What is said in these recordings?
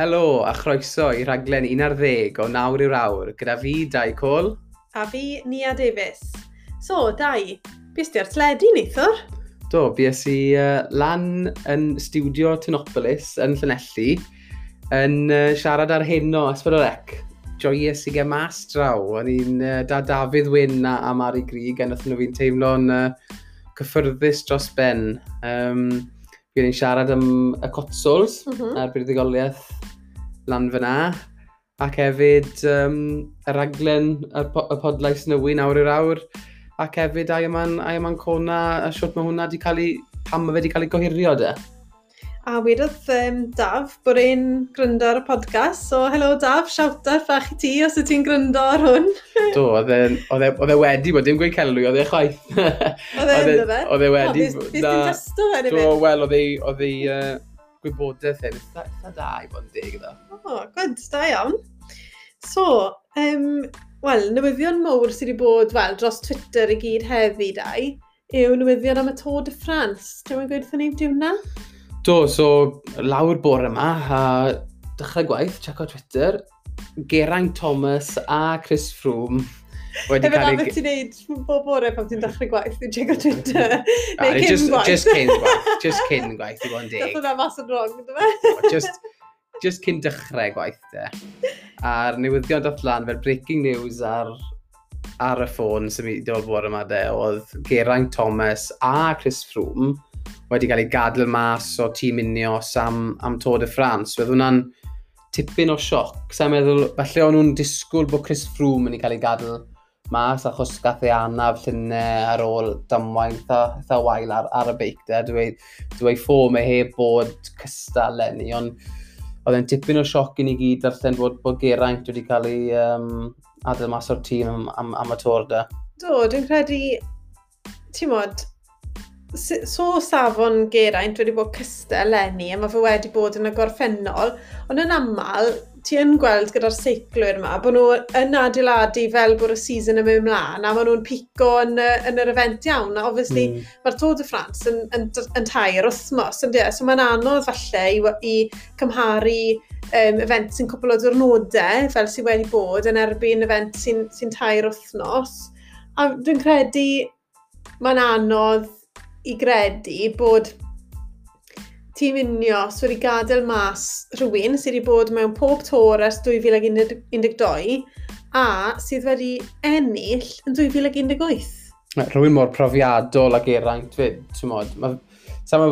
Helo a chroeso i raglen 11 o nawr i'r awr gyda fi, Dai Cole. A fi, Nia Davies. So, Dai, bys ti ar tledu neithwr? Do, bys i uh, lan yn studio Tynopolis yn Llanelli yn uh, siarad ar hyn o Esbydorec. Joyous i gael mas draw. O'n i'n uh, da Dafydd Wyn a, a Mari Grig a nath nhw fi'n teimlo'n uh, cyffyrddus dros ben. Um, Fi'n i'n siarad am y cotsols mm -hmm. a'r byddigoliaeth lan fyna. Ac hefyd um, y raglen, y, po y podlais nwy nawr i'r awr. Ac hefyd ai yma'n yma Cona, a siwt mae hwnna wedi cael ei, pam mae wedi cael ei gohirio de. A wedodd um, Daf bod e'n gryndo ar y podcast, so helo Daf, shout out fach i ti os y ti'n gryndo ar hwn. Do, e, e, oedd e wedi bod, dim gweud celwy, oedd e chwaith. Oedd e'n dod e? Oedd e, e wedi. Beth ti'n testo fe? Do, wel, oedd e gwybodaeth e, hyn. Eitha, da i fod yn deg iddo. O, oh, gwyd, da iawn. So, um, wel, newyddion mowr sydd wedi bod wel, dros Twitter i gyd heddi dau yw newyddion am y Tôr de France. Dwi'n gwneud wrthyn ni diwna? Do, so lawr bore yma a dechrau gwaith, check o Twitter, Geraint Thomas a Chris Froome Wedi cael ei... beth ti'n neud bob bore pan ti'n dechrau gwaith, ti'n checo Twitter, neu cyn just, gwaith. Just cyn gwaith, just cyn gwaith, i bo'n deg. Dath hwnna mas yn wrong, dyma. just, just cyn dechrau gwaith, de. A'r newyddion dod lan fel breaking news ar ar y ffôn sy'n mynd i ddod bore yma de, oedd Geraint Thomas a Chris Froome wedi cael ei gadl mas o tîm Unios am, am Tôd y Ffrans. Wedd hwnna'n tipyn o sioc. Sa'n meddwl, falle o'n nhw'n disgwyl bod Chris Froome yn ei cael ei gadl mas achos gath ei anaf llunau ar ôl damwain eitha, eitha wael ar, ar y beic de. Dwi dwi ffom e heb bod cystal lenni, ond oedd e'n tipyn o sioc i ni gyd darllen bod, bod Geraint wedi cael ei um, adael mas o'r tîm am, am, am y tor da. Do, dwi'n credu, ti'n modd, so safon Geraint wedi bod cystal lenni a mae fe wedi bod yn y gorffennol, ond yn aml, ti yn gweld gyda'r seiclwyr yma, bod nhw yn adeiladu fel bod y season yn mynd mlaen, a maen nhw'n pico yn, yn yr event iawn. A obviously, mm. mae'r Tôr de France yn, yn, yn, tair wythnos, ynddi? So mae'n anodd falle i, i cymharu um, event sy'n cwpl o diwrnodau, fel sydd wedi bod, yn erbyn event sy'n sy, tair wythnos. A dwi'n credu mae'n anodd i gredu bod tîm unio sydd wedi gadael mas rhywun sydd wedi bod mewn pob tor ers 2012 a sydd wedi ennill yn 2018. Rhywun mor profiadol ag eraint fyd, ti'n modd. Mae ma,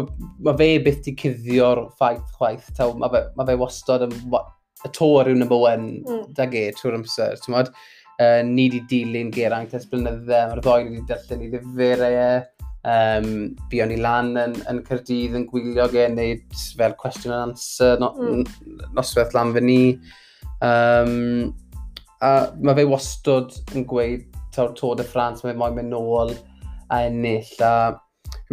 ma fe byth i cuddio'r ffaith chwaith. Mae, fe, mae fe wastod yn, y tor yw'n number one mm. dag e trwy'r amser, ti'n modd. Uh, ni wedi dilyn geraint ers blynydde, mae'r ddoen wedi darllen i ddifurau e. Uh, Um, bu o'n i lan yn, yn Cyrdydd yn gwylio gen, neud fel question and answer, no, mm. noswaith lan fy ni. Um, a mae fe wastod yn gweud taw'r Tôr de France, mae moyn mynd nôl a ennill. A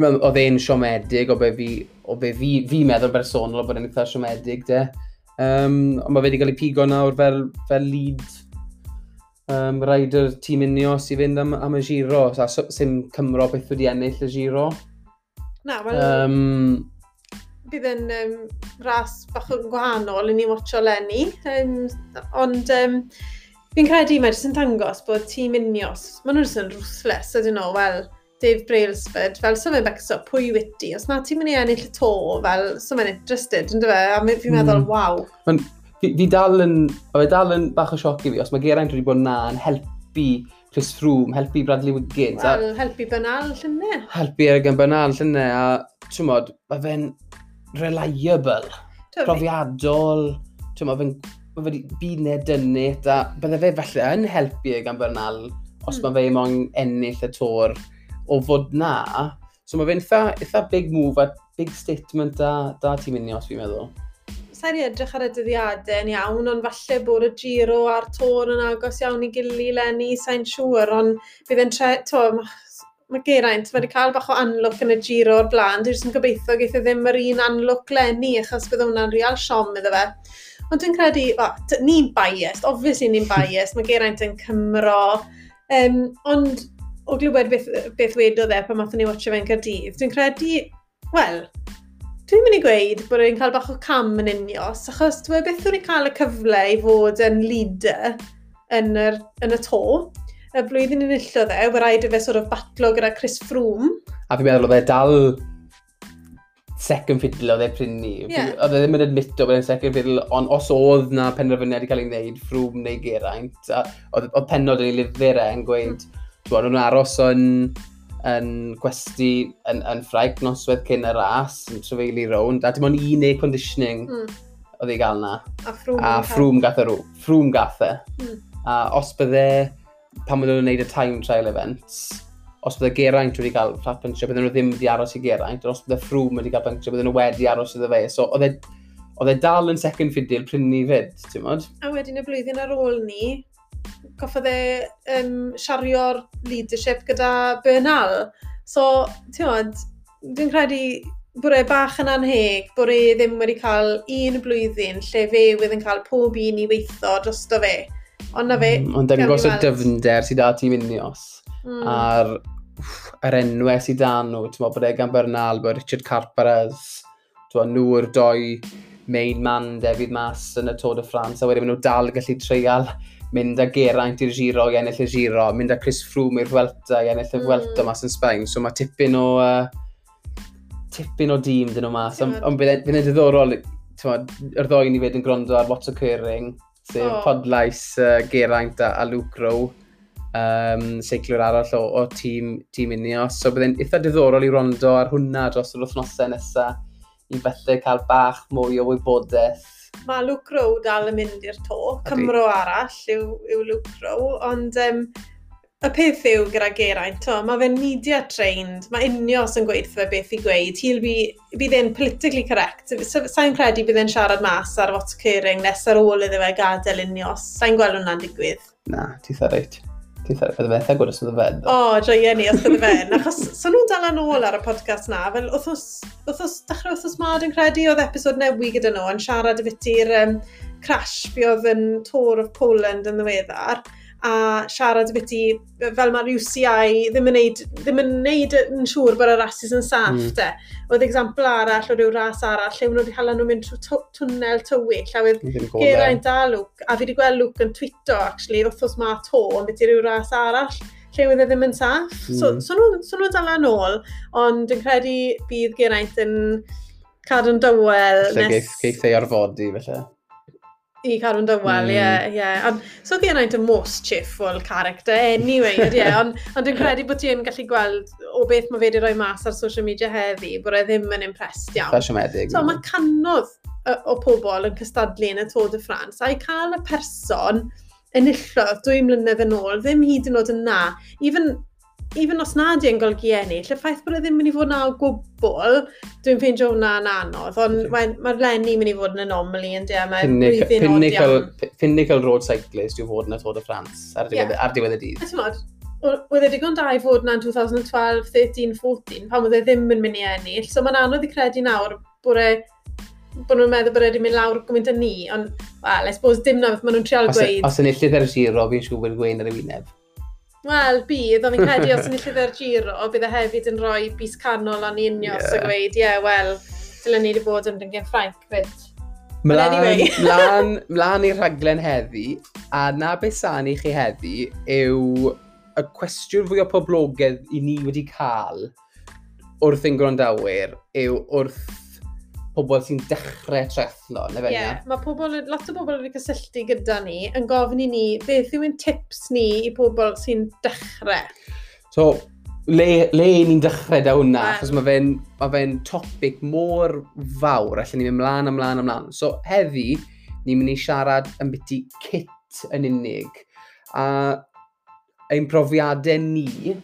oedd e'n siomedig o be fi, o be fi, fi meddwl bersonol o bod e'n eitha siomedig de. Um, ond mae fe wedi cael ei pigo nawr fel, fel lead um, rhaid yr tîm unio sy'n fynd am, am y giro, a sy'n Cymro beth wedi ennill y giro. Na, wel, um, bydd yn um, ras bach yn gwahanol i ni watcho lenni, um, ond um, fi'n credu mae jyst yn dangos bod tîm unios, maen nhw'n jyst yn rwthles, ydyn nhw, wel, Dave Brailsford, fel so fe'n becso pwy wyt ti, os na ti'n mynd i ennill y to, fel so fe'n interested, ynddo fe, a fi'n meddwl, mm. waw fi, fi dal yn, o, fe dal yn bach o sioc i fi, os mae Geraint wedi bod na yn helpu Chris Froome, helpu Bradley Wiggins. Wel, helpu Bynal llynau. Helpu Ergen Bynal llynau, a ti'n modd, mae fe'n reliable, Tyfi. profiadol, ti'n modd, mae fe'n byd neu a bydde fe felly yn helpu Ergen Bynal os mm. mae fe hmm. mo'n ennill y tor o fod na. So mae fe'n eitha big move a big statement da, da ti'n mynd os fi'n meddwl sa'n i edrych ar y dyddiadau yn iawn, ond falle bod y giro a'r tôn yn agos iawn i gili lenni, sa'n siŵr, ond bydd yn tre... To, mae Geraint, wedi cael bach o anlwc yn y giro o'r blaen, dwi'n jyst gobeithio geith e ddim yr un anlwc lenni, achos bydd hwnna'n real siom iddo fe. Ond dwi'n credu, oh, ni'n biased, obviously ni'n biased, mae Geraint yn Cymro, um, ond o glywed beth, beth wedodd e pan mathon ni watcha fe'n Cardydd, dwi'n credu, wel, Dwi'n mynd i gweud bod rwy'n cael bach o cam yn unios, achos dwi'n beth rwy'n cael y cyfle i fod yn leader yn, yr, yn y to. Y blwyddyn yn illo dde, wedi rhaid i fe sort of batlo gyda Chris Froome. A fi'n meddwl oedd e dal second fiddle oedd e pryn ni. Yeah. Oedd e ddim yn admito bod e'n second fiddle, ond os oedd na penderfyniad i cael ei wneud, ffrwm neu Geraint, oedd penod yn ei lyfr e yn gweud, mm. dwi'n aros yn... On yn gwesti yn, yn ffraig noswedd cyn y ras, yn trefeili rownd, a dim ond un neu conditioning mm. oedd ei gael na. A ffrwm, a ffrwm gath e. Ffrwm gath e. Mm. A os bydde, pan bydde nhw'n gwneud y time trial events, os bydde Geraint wedi cael flat puncture, bydde nhw ddim wedi aros i Geraint, ond os bydde ffrwm wedi cael puncture, bydde nhw wedi aros iddo fe. So, oedd e, e dal yn second fiddle pryn ni fyd, ti'n modd? A wedyn y blwyddyn ar ôl ni, goffodd e um, siario'r leadership gyda Bernal. So, ti'n dwi'n credu bod e bach yn anheg, bod e ddim wedi cael un blwyddyn lle fe wedi yn cael pob un i weithio drosto fe. Ond na fe... Mm, ond dangos y dyfnder sydd â tîm unios. Mm. A'r wff, yr enwau sydd â nhw, ti'n bod e bod Egan Bernal, bod Richard Carperez, nhw yw'r doi main man David Mas yn y Tôr de France, a wedyn maen nhw dal gallu treial mynd â Geraint i'r giro i ennill y giro, mynd â Chris Froome i'r Vuelta i ennill y mm. Vuelta mm. mas yn Sbaen. So mae tipyn o... Uh, tipyn o dîm dyn nhw mas. Ond on, e, bydd e'n diddorol, yr ddoi ni fed yn gwrando ar What's Occurring, sef oh. podlais uh, Geraint a, a Luke Rowe, um, seiclwyr arall o, o tîm, tîm Unios. So bydd e'n eitha diddorol i rondo ar hwnna dros yr wythnosau nesaf i felly cael bach mwy o wybodaeth mae Luke Rowe dal yn mynd i'r to. Cymro arall yw, yw Luke Rowe, ond um, y peth yw gyda Geraint, to, mae fe'n media trained, mae unios yn gweithio fe beth i gweud, he'll be, bydd e'n politically correct, sa'n credu bydd e'n siarad mas ar what's occurring nes ar ôl iddo fe gadael unios, sa'n gweld hwnna'n digwydd. Na, ti'n rhaid. Fydde fe ethaf gwrdd os fydde fe. O, joia ni os fydde fe. Achos, so nhw'n dal yn ôl ar y podcast na, fel wrthos, dechrau wrthos ma, dwi'n credu, oedd episod newi gyda nhw yn siarad y fyty'r um, crash fi oedd yn Tour of Poland yn ddiweddar a siarad byty fel mae'r UCI ddim yn neud, ddim yn, neud yn siŵr bod y rasis yn saff mm. de. Oedd example arall o ryw ras arall lle nhw wedi hala nhw mynd trwy twnnel tywyll a wedd Geraint a Luke a fi wedi gweld Luke yn twito actually wrthos ma to yn byti ryw ras arall lle wedd e ddim yn saff. Mm. So, hmm. so nhw, so nhw dala nôl ond yn credu bydd Geraint yn cadw'n dywel. Lle nes... geith, geith ei arfodi felly. I Carwyn Dywel, ie, mm. ie. Ond, so gen i'n the most cheerful character anyway, ie. Yeah. Ond on dwi'n credu bod ti'n gallu gweld o beth mae fe wedi rhoi mas ar social media heddi, bod e ddim yn impressed iawn. Ffasiomedig. So, mae canodd o, o pobl yn cystadlu yn y Tôr de France, i cael y person enillodd dwy mlynedd yn ôl, ddim hyd yn oed yn na. Even even os nad i'n golygu ennill, y ffaith bod e ddim yn mynd i fod na o gwbl, dwi'n ffeindio hwnna'n anodd, ond mae'r ma lenni mynd i fod yn anomaly yn dea, mae'n blwyddyn odian. Pinnacle road cyclist yw fod yn y Tôr de France ar diwedd, yeah. ar diwedd y dydd. Ti'n Wedd e digon da i fod na'n 2012, 13, 14, pan oedd e ddim yn mynd i ennill, so mae'n anodd i credu nawr bod e bod nhw'n meddwl bod wedi mynd lawr gymaint â ni, ond, well, I suppose dim na beth maen nhw'n trial e- gweud. Os yn illydd ar y giro, fi'n siŵr bod gwein ar y wyneb. Wel, bydd, ond fi'n credu os yn llyfr giro, bydd e hefyd yn rhoi bus canol o'n union, yeah. so gweud, ie, yeah, wel, dylen ni wedi bod yn dyngen Ffrainc, fyd. Mlaen, anyway. mlaen, mlaen i'r rhaglen heddi, a na beth sa'n i chi heddi yw y cwestiwn fwy o poblogaidd i ni wedi cael wrth ein gwrandawyr yw wrth pobl sy'n dechrau trethlo, neu fe yeah, Mae pobl, lot o bobl wedi cysylltu gyda ni yn gofyn i ni beth yw ein tips ni i pobl sy'n dechrau. So, le, le ni'n dechrau da hwnna, yeah. achos mae fe'n ma fe topic mor fawr, allan ni'n mynd mlaen, ymlaen, ymlaen. So, heddi, ni'n mynd i siarad yn byty kit yn unig. A ein profiadau ni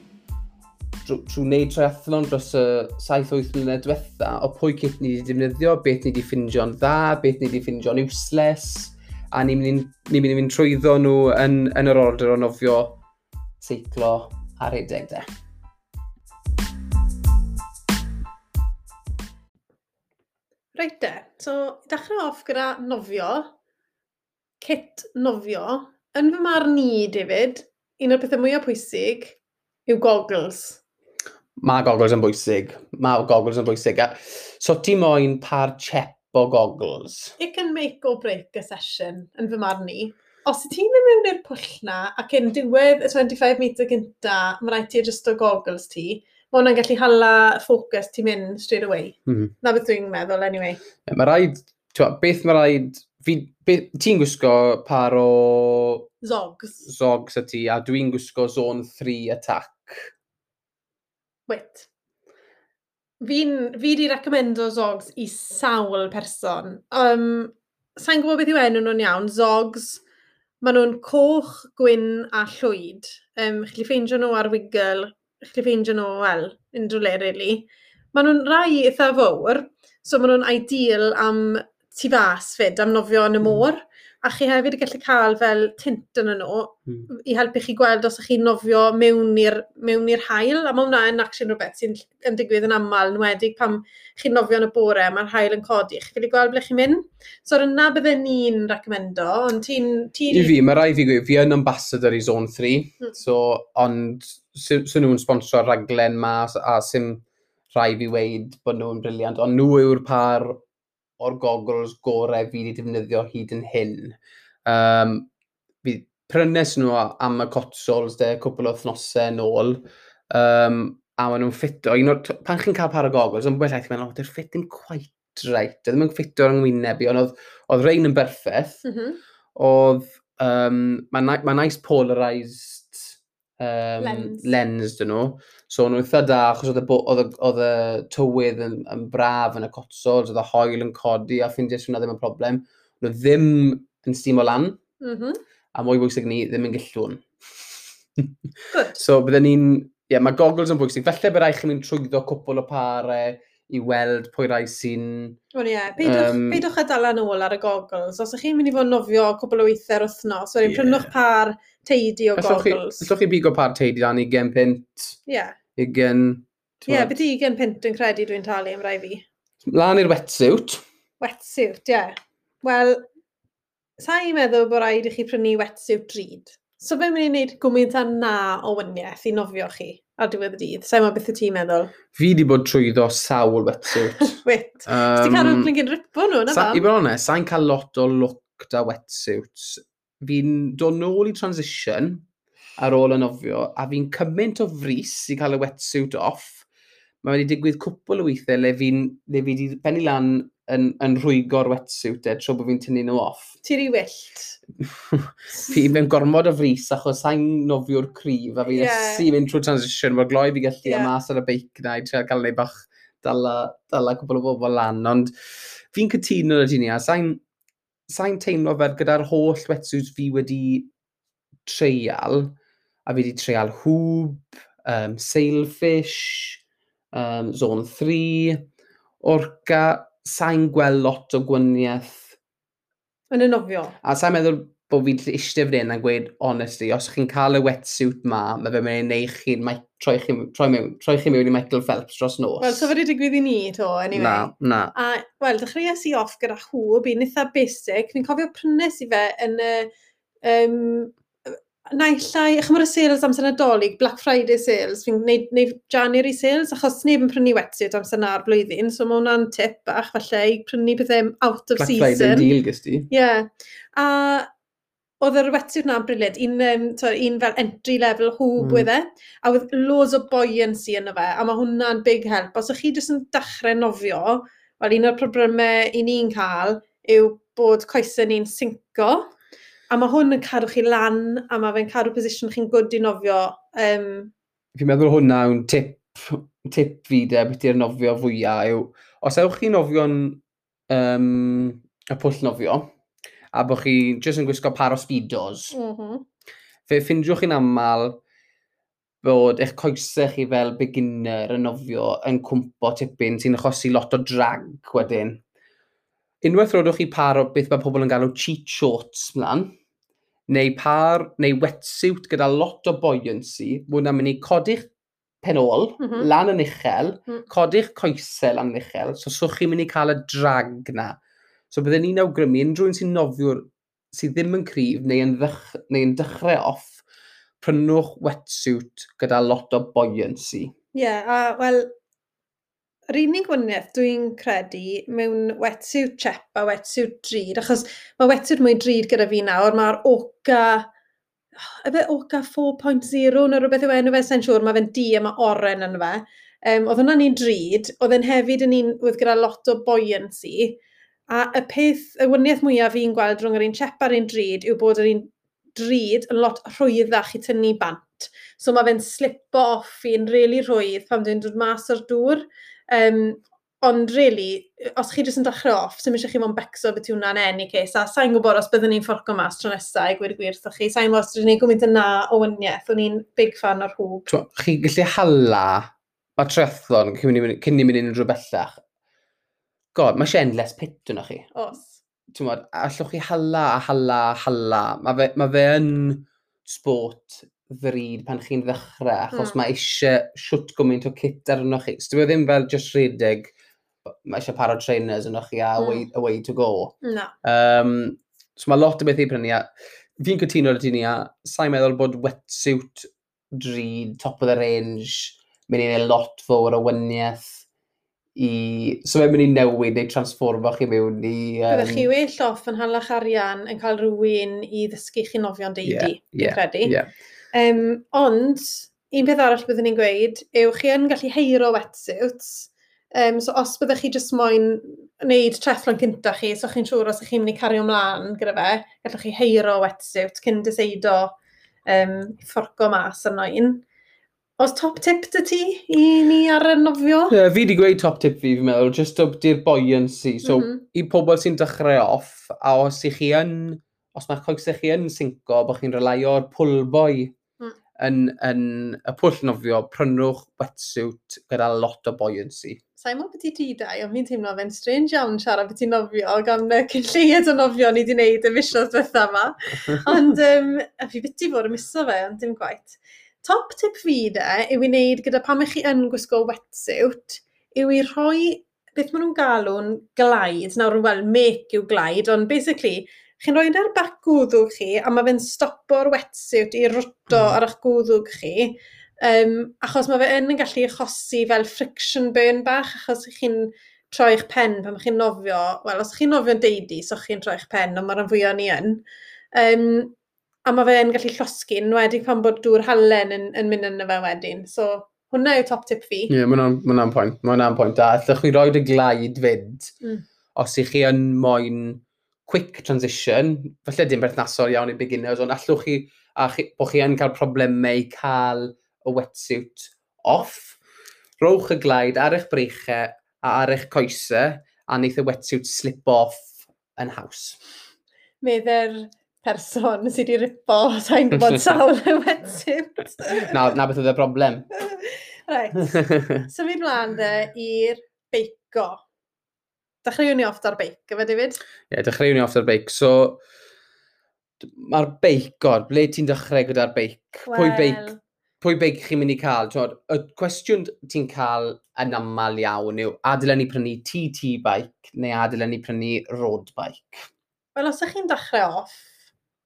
trwy, trwy wneud triathlon dros y 7-8 mlynedd diwetha, o pwy cip ni wedi defnyddio, beth ni wedi ffindio'n dda, beth ni wedi ffindio'n useless, a ni'n mynd i ni fynd trwyddo nhw yn, yn yr order o nofio, seiclo a rhedeg de. Reit de, so dechrau off gyda nofio, cit nofio, yn fy marn ni, David, un o'r pethau mwyaf pwysig yw goggles mae goggles yn bwysig. Mae goggles yn bwysig. A, so ti moyn par chep o goggles? It can make or break a session, yn fy marn i. Os ti'n mynd mewn i'r pwll na, ac yn diwedd y 25 metr gynta, mae rhaid ti just o goggles ti, mae hwnna'n gallu hala ffocws ti'n mynd straight away. Mm -hmm. Na beth dwi'n meddwl, anyway. Mae rhaid, twa, beth mae rhaid, ti'n gwisgo par o... Zogs. Zogs y ti, a dwi'n gwisgo zone 3 attack Wyt. Fi'n, fi di recomendo Zogs i sawl person. Um, Sa'n gwybod beth yw enw nhw'n iawn. Zogs, maen nhw'n coch, gwyn a llwyd. Um, chli ffeindio nhw ar wigl, chli ffeindio nhw, wel, unrhyw le, really. Maen nhw'n rai eitha fawr, so maen nhw'n ideal am tu fas fyd, am nofio yn y môr a chi hefyd yn gallu cael fel tint yn nhw mm. i helpu chi gweld os ych chi'n nofio mewn i'r hael. a mae hwnna yn action rhywbeth sy'n yn digwydd yn aml, yn wedig pam chi'n nofio yn y bore, mae'r hael yn codi, chi'n gallu gweld ble chi'n mynd. So ar yna bydde ni'n recomendo, ond ti'n... Ti... I fi, mae rai fi gwyb, fi yn ambassador i Zone 3, mm. so, ond sy'n sy nhw'n sponsor raglen mas, a sy'n rai fi weid bod nhw'n briliant, ond nhw yw'r par o'r goggles gorau fi wedi defnyddio hyd yn hyn. Um, fi prynes nhw am y cotsols de, cwpl o thnosau yn ôl, um, a maen nhw'n ffito. Un o'r, pan chi'n cael par o goggles, ond yn bwysau eithaf, oh, they're fitting quite right. Ddim yn ffito ar yngwyneb i, ond oedd, oedd rein yn berffaith. Mm -hmm. Oedd, um, mae ma nice polarised um, lens. lens dyn nhw. So nhw'n eitha da, achos oedd y, oedd y, oedd y tywydd yn, yn braf yn y cotsols, oedd y hoel yn codi, a ffeindio sy'n ddim yn problem. Nhw ddim yn stîm o lan, mm -hmm. a mwy bwysig ni, ddim yn gillwn. so byddwn ni'n... Ie, yeah, mae goggles yn bwysig. Felly bydd rhaid chi'n mynd trwyddo cwpl o parau i weld pwy rai sy'n... Wel ie, yeah. peidwch, um, peidwch a dalan ôl ar y goggles. Os ydych chi'n mynd i fod nofio cwbl o weithiau'r wythnos, wedyn yeah. prynwch par teidi o goggles. Allwch chi, allwch chi bigo par teidi dan i gen pint. Ie. Yeah ugen... Ie, yeah, beth i ugen pint yn credu dwi'n talu am rai fi. Lan i'r wetsuit. Wetsuit, ie. Yeah. Wel, sa'i meddwl bod rhaid i chi prynu wetsuit drud. So fe'n mynd i wneud gwmynt â na o wyniaeth i nofio chi ar diwedd y dydd. Sa'i meddwl beth y ti'n meddwl? Fi di bod trwyddo sawl wetsuit. Wit. Um, Ti'n cael blingyn ripo nhw, na fam? I bod onest, sa'i'n cael lot o look da wetsuits. Fi'n dod nôl i transition, ar ôl yn ofio, a fi'n cymaint o fris i cael y wetsuit off. Mae wedi digwydd cwpl o weithiau le fi'n fi wedi benni lan yn, yn rhwygo'r wetsuit e, tro bod fi'n tynnu nhw off. Ti'n rhi wyllt. fi mewn gormod o fris achos sa'n nofio'r cryf a fi yeah. si mynd trwy transition mor gloi fi gallu yeah. a mas ar y beic na i trio cael ei bach dala, dala cwbl o bobl lan. Ond fi'n cytuno na ti ni a sa'n sa teimlo fel gyda'r holl wetsuit fi wedi treial, a fi wedi trial hwb, um, sailfish, um, zone 3, orca, sa'n gweld lot o gwaniaeth. Yn y nofio. A sa'n meddwl bod fi'n eistedd fan hyn a gweud, honestly, os chi'n cael y wetsuit ma, mae fe'n mynd i neud chi'n troi chi, troi, mewn, troi chi mewn i Michael Phelps dros nos. Wel, so fyddi digwydd i ni to, anyway. Na, na. A, wel, dechreuais i off gyda hwb, i'n eitha basic. Fi'n cofio prynes i fe yn y um, naillai, chymryd y sales amser nadolig, Black Friday sales, fi'n gwneud, gwneud January sales, achos neb yn prynu wetsuit amser na'r blwyddyn, so mae hwnna'n tip bach falle i prynu pethau out of Black season. Black Friday deal gysdi. Ie. Yeah. A oedd yr wetsuit na'n briliant, un, um, to, un fel entry level hwb mm. wedd e, a oedd loads o buoyancy yna fe, a mae hwnna'n big help. Os ych chi jyst yn dechrau nofio, wel un o'r problemau i ni'n cael yw bod coesau ni'n synco, A mae hwn yn cadw chi lan, a mae fe'n cadw position chi'n gwrdd i nofio. Um, Fi'n meddwl hwnna yw'n tip, tip fi de, beth i'r nofio fwyaf yw, os ewch chi nofio'n um, y pwll nofio, a bod chi jyst yn gwisgo par o speedos, mm -hmm. fe ffindiwch chi'n aml bod eich coesau chi fel beginner yn nofio yn cwmpo tipyn sy'n achosi lot o drag wedyn. Unwaith rodwch chi par o beth mae pobl yn galw cheat shorts mlaen, neu par neu wetsuit gyda lot o buoyancy, bod yna'n mynd i codi'ch penol, mm -hmm. lan yn uchel, mm. codi'ch coesau lan yn uchel, so swch chi'n mynd i cael y drag na. So byddwn ni'n awgrymu unrhyw un sy'n nofiwr sydd ddim yn cryf neu yn, ddech, neu yn dechrau off, prynwch wetsuit gyda lot o buoyancy. Ie, yeah, a uh, wel, yr unig wyniaeth dwi'n credu mewn wetsuit chep a wetsuit drud, achos mae wetsuit mwy drud gyda fi nawr, mae'r oca, efe oca 4.0 neu rhywbeth yw enw fe, sa'n siŵr, mae fe'n di a mae oren yn fe. Um, oedd hwnna'n un drud, oedd e'n hefyd yn un oedd gyda lot o buoyancy, a y peth, y wyniaeth mwyaf fi'n gweld rhwng yr un chep a'r un drud yw bod yr un drud yn lot rhwyddach i tynnu bant. So mae fe'n slipo off i'n really rhwydd pan dwi'n dod mas o'r dŵr. Um, ond really, os chi jyst yn dechrau off, sy'n eisiau chi fo'n becso beth yw hwnna'n enni ces, a sa'n gwybod os byddwn ni'n fforco mas tro nesaf i gwir gwir wrtho chi, sa'n gwybod os ydyn ni'n gwmynt yna o wyniaeth, o'n i'n big fan o'r hwb. Twa, chi gallu hala, mae triathlon cyn ni'n mynd, mynd unrhyw bellach. God, mae eisiau endless pit yna chi. Os. Ti'n allwch chi hala, a hala, a hala. Mae fe, ma fe yn sport ddrud pan chi'n ddechrau, achos mm. mae eisiau siwt gwmynt o cit arno chi. So, dwi e ddim fel just rhedeg, mae eisiau paro trainers arno chi a hmm. away, mm. away to go. No. Um, so, mae lot o beth i prynu. Fi'n cytuno ar y ni a sa'n meddwl bod wetsuit, drud, top of the range, mynd i'n lot fawr o wyniaeth i... So mae'n mynd i newid neu transformo chi mewn i... Um... Byddwch chi well off yn halach arian yn cael rhywun i ddysgu chi nofio'n deudi, yeah, yeah, credu. Yeah. Um, ond, un peth arall byddwn ni'n gweud yw chi yn gallu heiro wetsuits. Um, so os byddwch chi jyst moyn wneud trefflon cynta chi, so chi'n siŵr os ych chi'n mynd i cario ymlaen gyda fe, gallwch chi heiro wetsuit cyn dyseido um, fforco mas arno un. Os top tip dy ti i ni ar y nofio? Yeah, fi wedi gweud top tip fi, fi'n meddwl, just up di'r buoyancy. So, mm -hmm. i pobl sy'n dechrau off, a os i chi yn, os mae'ch coesau chi yn synco, bod chi'n relyio'r pwlboi yn, yn y pwll nofio, prynwch wetsuit gyda lot o buoyancy. Sa'n mwyn beth i ti dau, ond fi'n teimlo fe'n strange iawn siarad beth i nofio, gan y cynlleiad o nofio ni wedi wneud y fisiodd diwetha yma. ond um, a fi beth i fod yn miso fe, ond dim gwaith. Top tip fi de, yw i wneud gyda pam eich chi yn gwisgo wetsuit, yw i rhoi beth maen nhw'n galw'n glaid. Nawr, wel, make yw glaid, ond basically, chi'n rhoi ar bac gwddwg chi, a mae fe'n stopo'r wetsuit i rwto mm. ar eich gwddwg chi, um, achos mae fe yn yn gallu achosi fel friction burn bach, achos chi'n troi'ch pen pan chi'n nofio, wel, os chi'n nofio'n deudi, so chi'n troi'ch pen, ond mae'r fwyaf ni yn. Um, a mae fe'n gallu llosgu, yn wedi pan bod dŵr halen yn, yn mynd yna fe wedyn. So, hwnna yw top tip fi. Ie, yeah, mae hwnna'n pwynt. Mae hwnna'n pwynt. A allwch chi roed y glaid fyd, mm. os ych chi yn moyn quick transition, falle dim berthnasol iawn i beginners, ond allwch chi, a chi, bod chi yn cael problemau cael y wetsuit off, rowch y glaid ar eich breichau a ar eich coesau, a wneith y wetsuit slip off yn haws. Medde'r person sydd wedi ripo, sa'n gwybod sawl y wetsuit. na, na beth oedd y broblem. Reit, symud mlaen de i'r beico dechreuwn ni off ar beic, yfe David? Ie, yeah, dechreuwn ni off ar beic. So, mae'r beicor, ble ti'n dechrau gyda'r beic? Well. Pwy beic? Pwy beic chi'n mynd i cael? Tod, y cwestiwn ti'n cael yn aml iawn yw, a ni prynu TT bike neu a ni prynu road bike? Wel, os ydych chi'n dechrau off,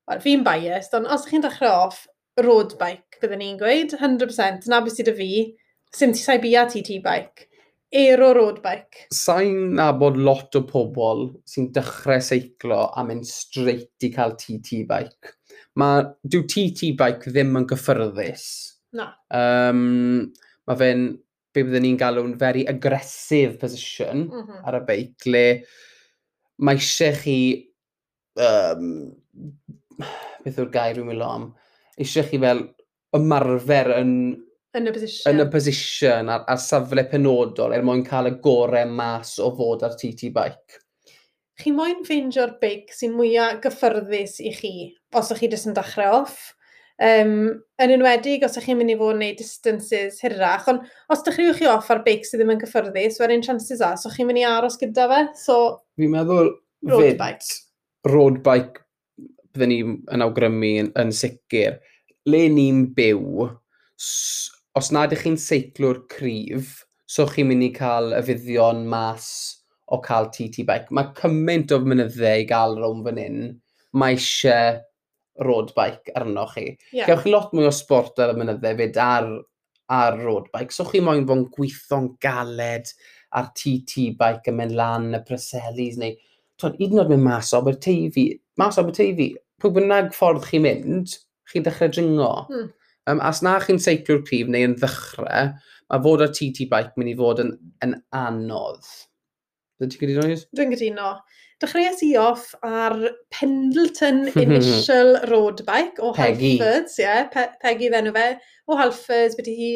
wel, fi'n biased, ond os ydych chi'n dechrau off, road bike, byddwn ni'n gweud, 100%, na beth sydd y fi, sy'n ti sai bia TT bike Ero road bike. Sa'n nabod lot o pobl sy'n dechrau seiclo a mynd straight i cael TT bike. Mae, dyw TT bike ddim yn gyffyrddus. Na. Um, mae fe'n, be byddwn ni'n galw'n very aggressive position mm -hmm. ar y beic, le mae eisiau chi, um, beth yw'r gair rwy'n mynd am, eisiau chi fel ymarfer yn Yn y position. Yn y position ar, ar safle penodol er mwyn cael y gorau mas o fod ar TT bike. Chi moyn ffeindio'r beic sy'n mwyaf gyffyrddus i chi os ydych chi jyst yn dechrau off. Um, yn enwedig os ydych chi'n mynd i fod yn gwneud distances hirach, ond os dechreuwch chi off ar beic sydd ddim yn gyffyrddus, wedyn er chances a, so chi'n mynd i aros gyda fe. So, Fi'n meddwl road fyd, bike. Road bike byddwn ni yn awgrymu yn, yn sicr. Le ni'n byw, os nad ych chi'n seiclwr cryf, so chi'n mynd i cael y fuddion mas o cael TT bike. Mae cymaint o mynyddau i gael rhwng fan hyn, mae eisiau road bike arno chi. Yeah. Gewch chi lot mwy o sport ar y mynyddau fyd ar, ar road bike. So chi moyn fo'n gweithio'n galed ar TT bike yn mynd lan y preselis neu... Twyd, hyd yn oed mynd mas o Aberteifi, mas o Aberteifi, pwy bynnag ffordd chi'n mynd, chi'n dechrau dringo. Mm. Um, as na chi'n seiclio'r prif neu yn ddechrau, mae fod ar TT bike mynd i fod yn, yn anodd. Dwi'n ti'n gyda'n oes? Dwi'n gyda'n Dechreuais i off ar Pendleton Initial Road Bike o Peggy. Halfords, ie, yeah, Pe Peggy fenw fe, o Halfords, byddi hi,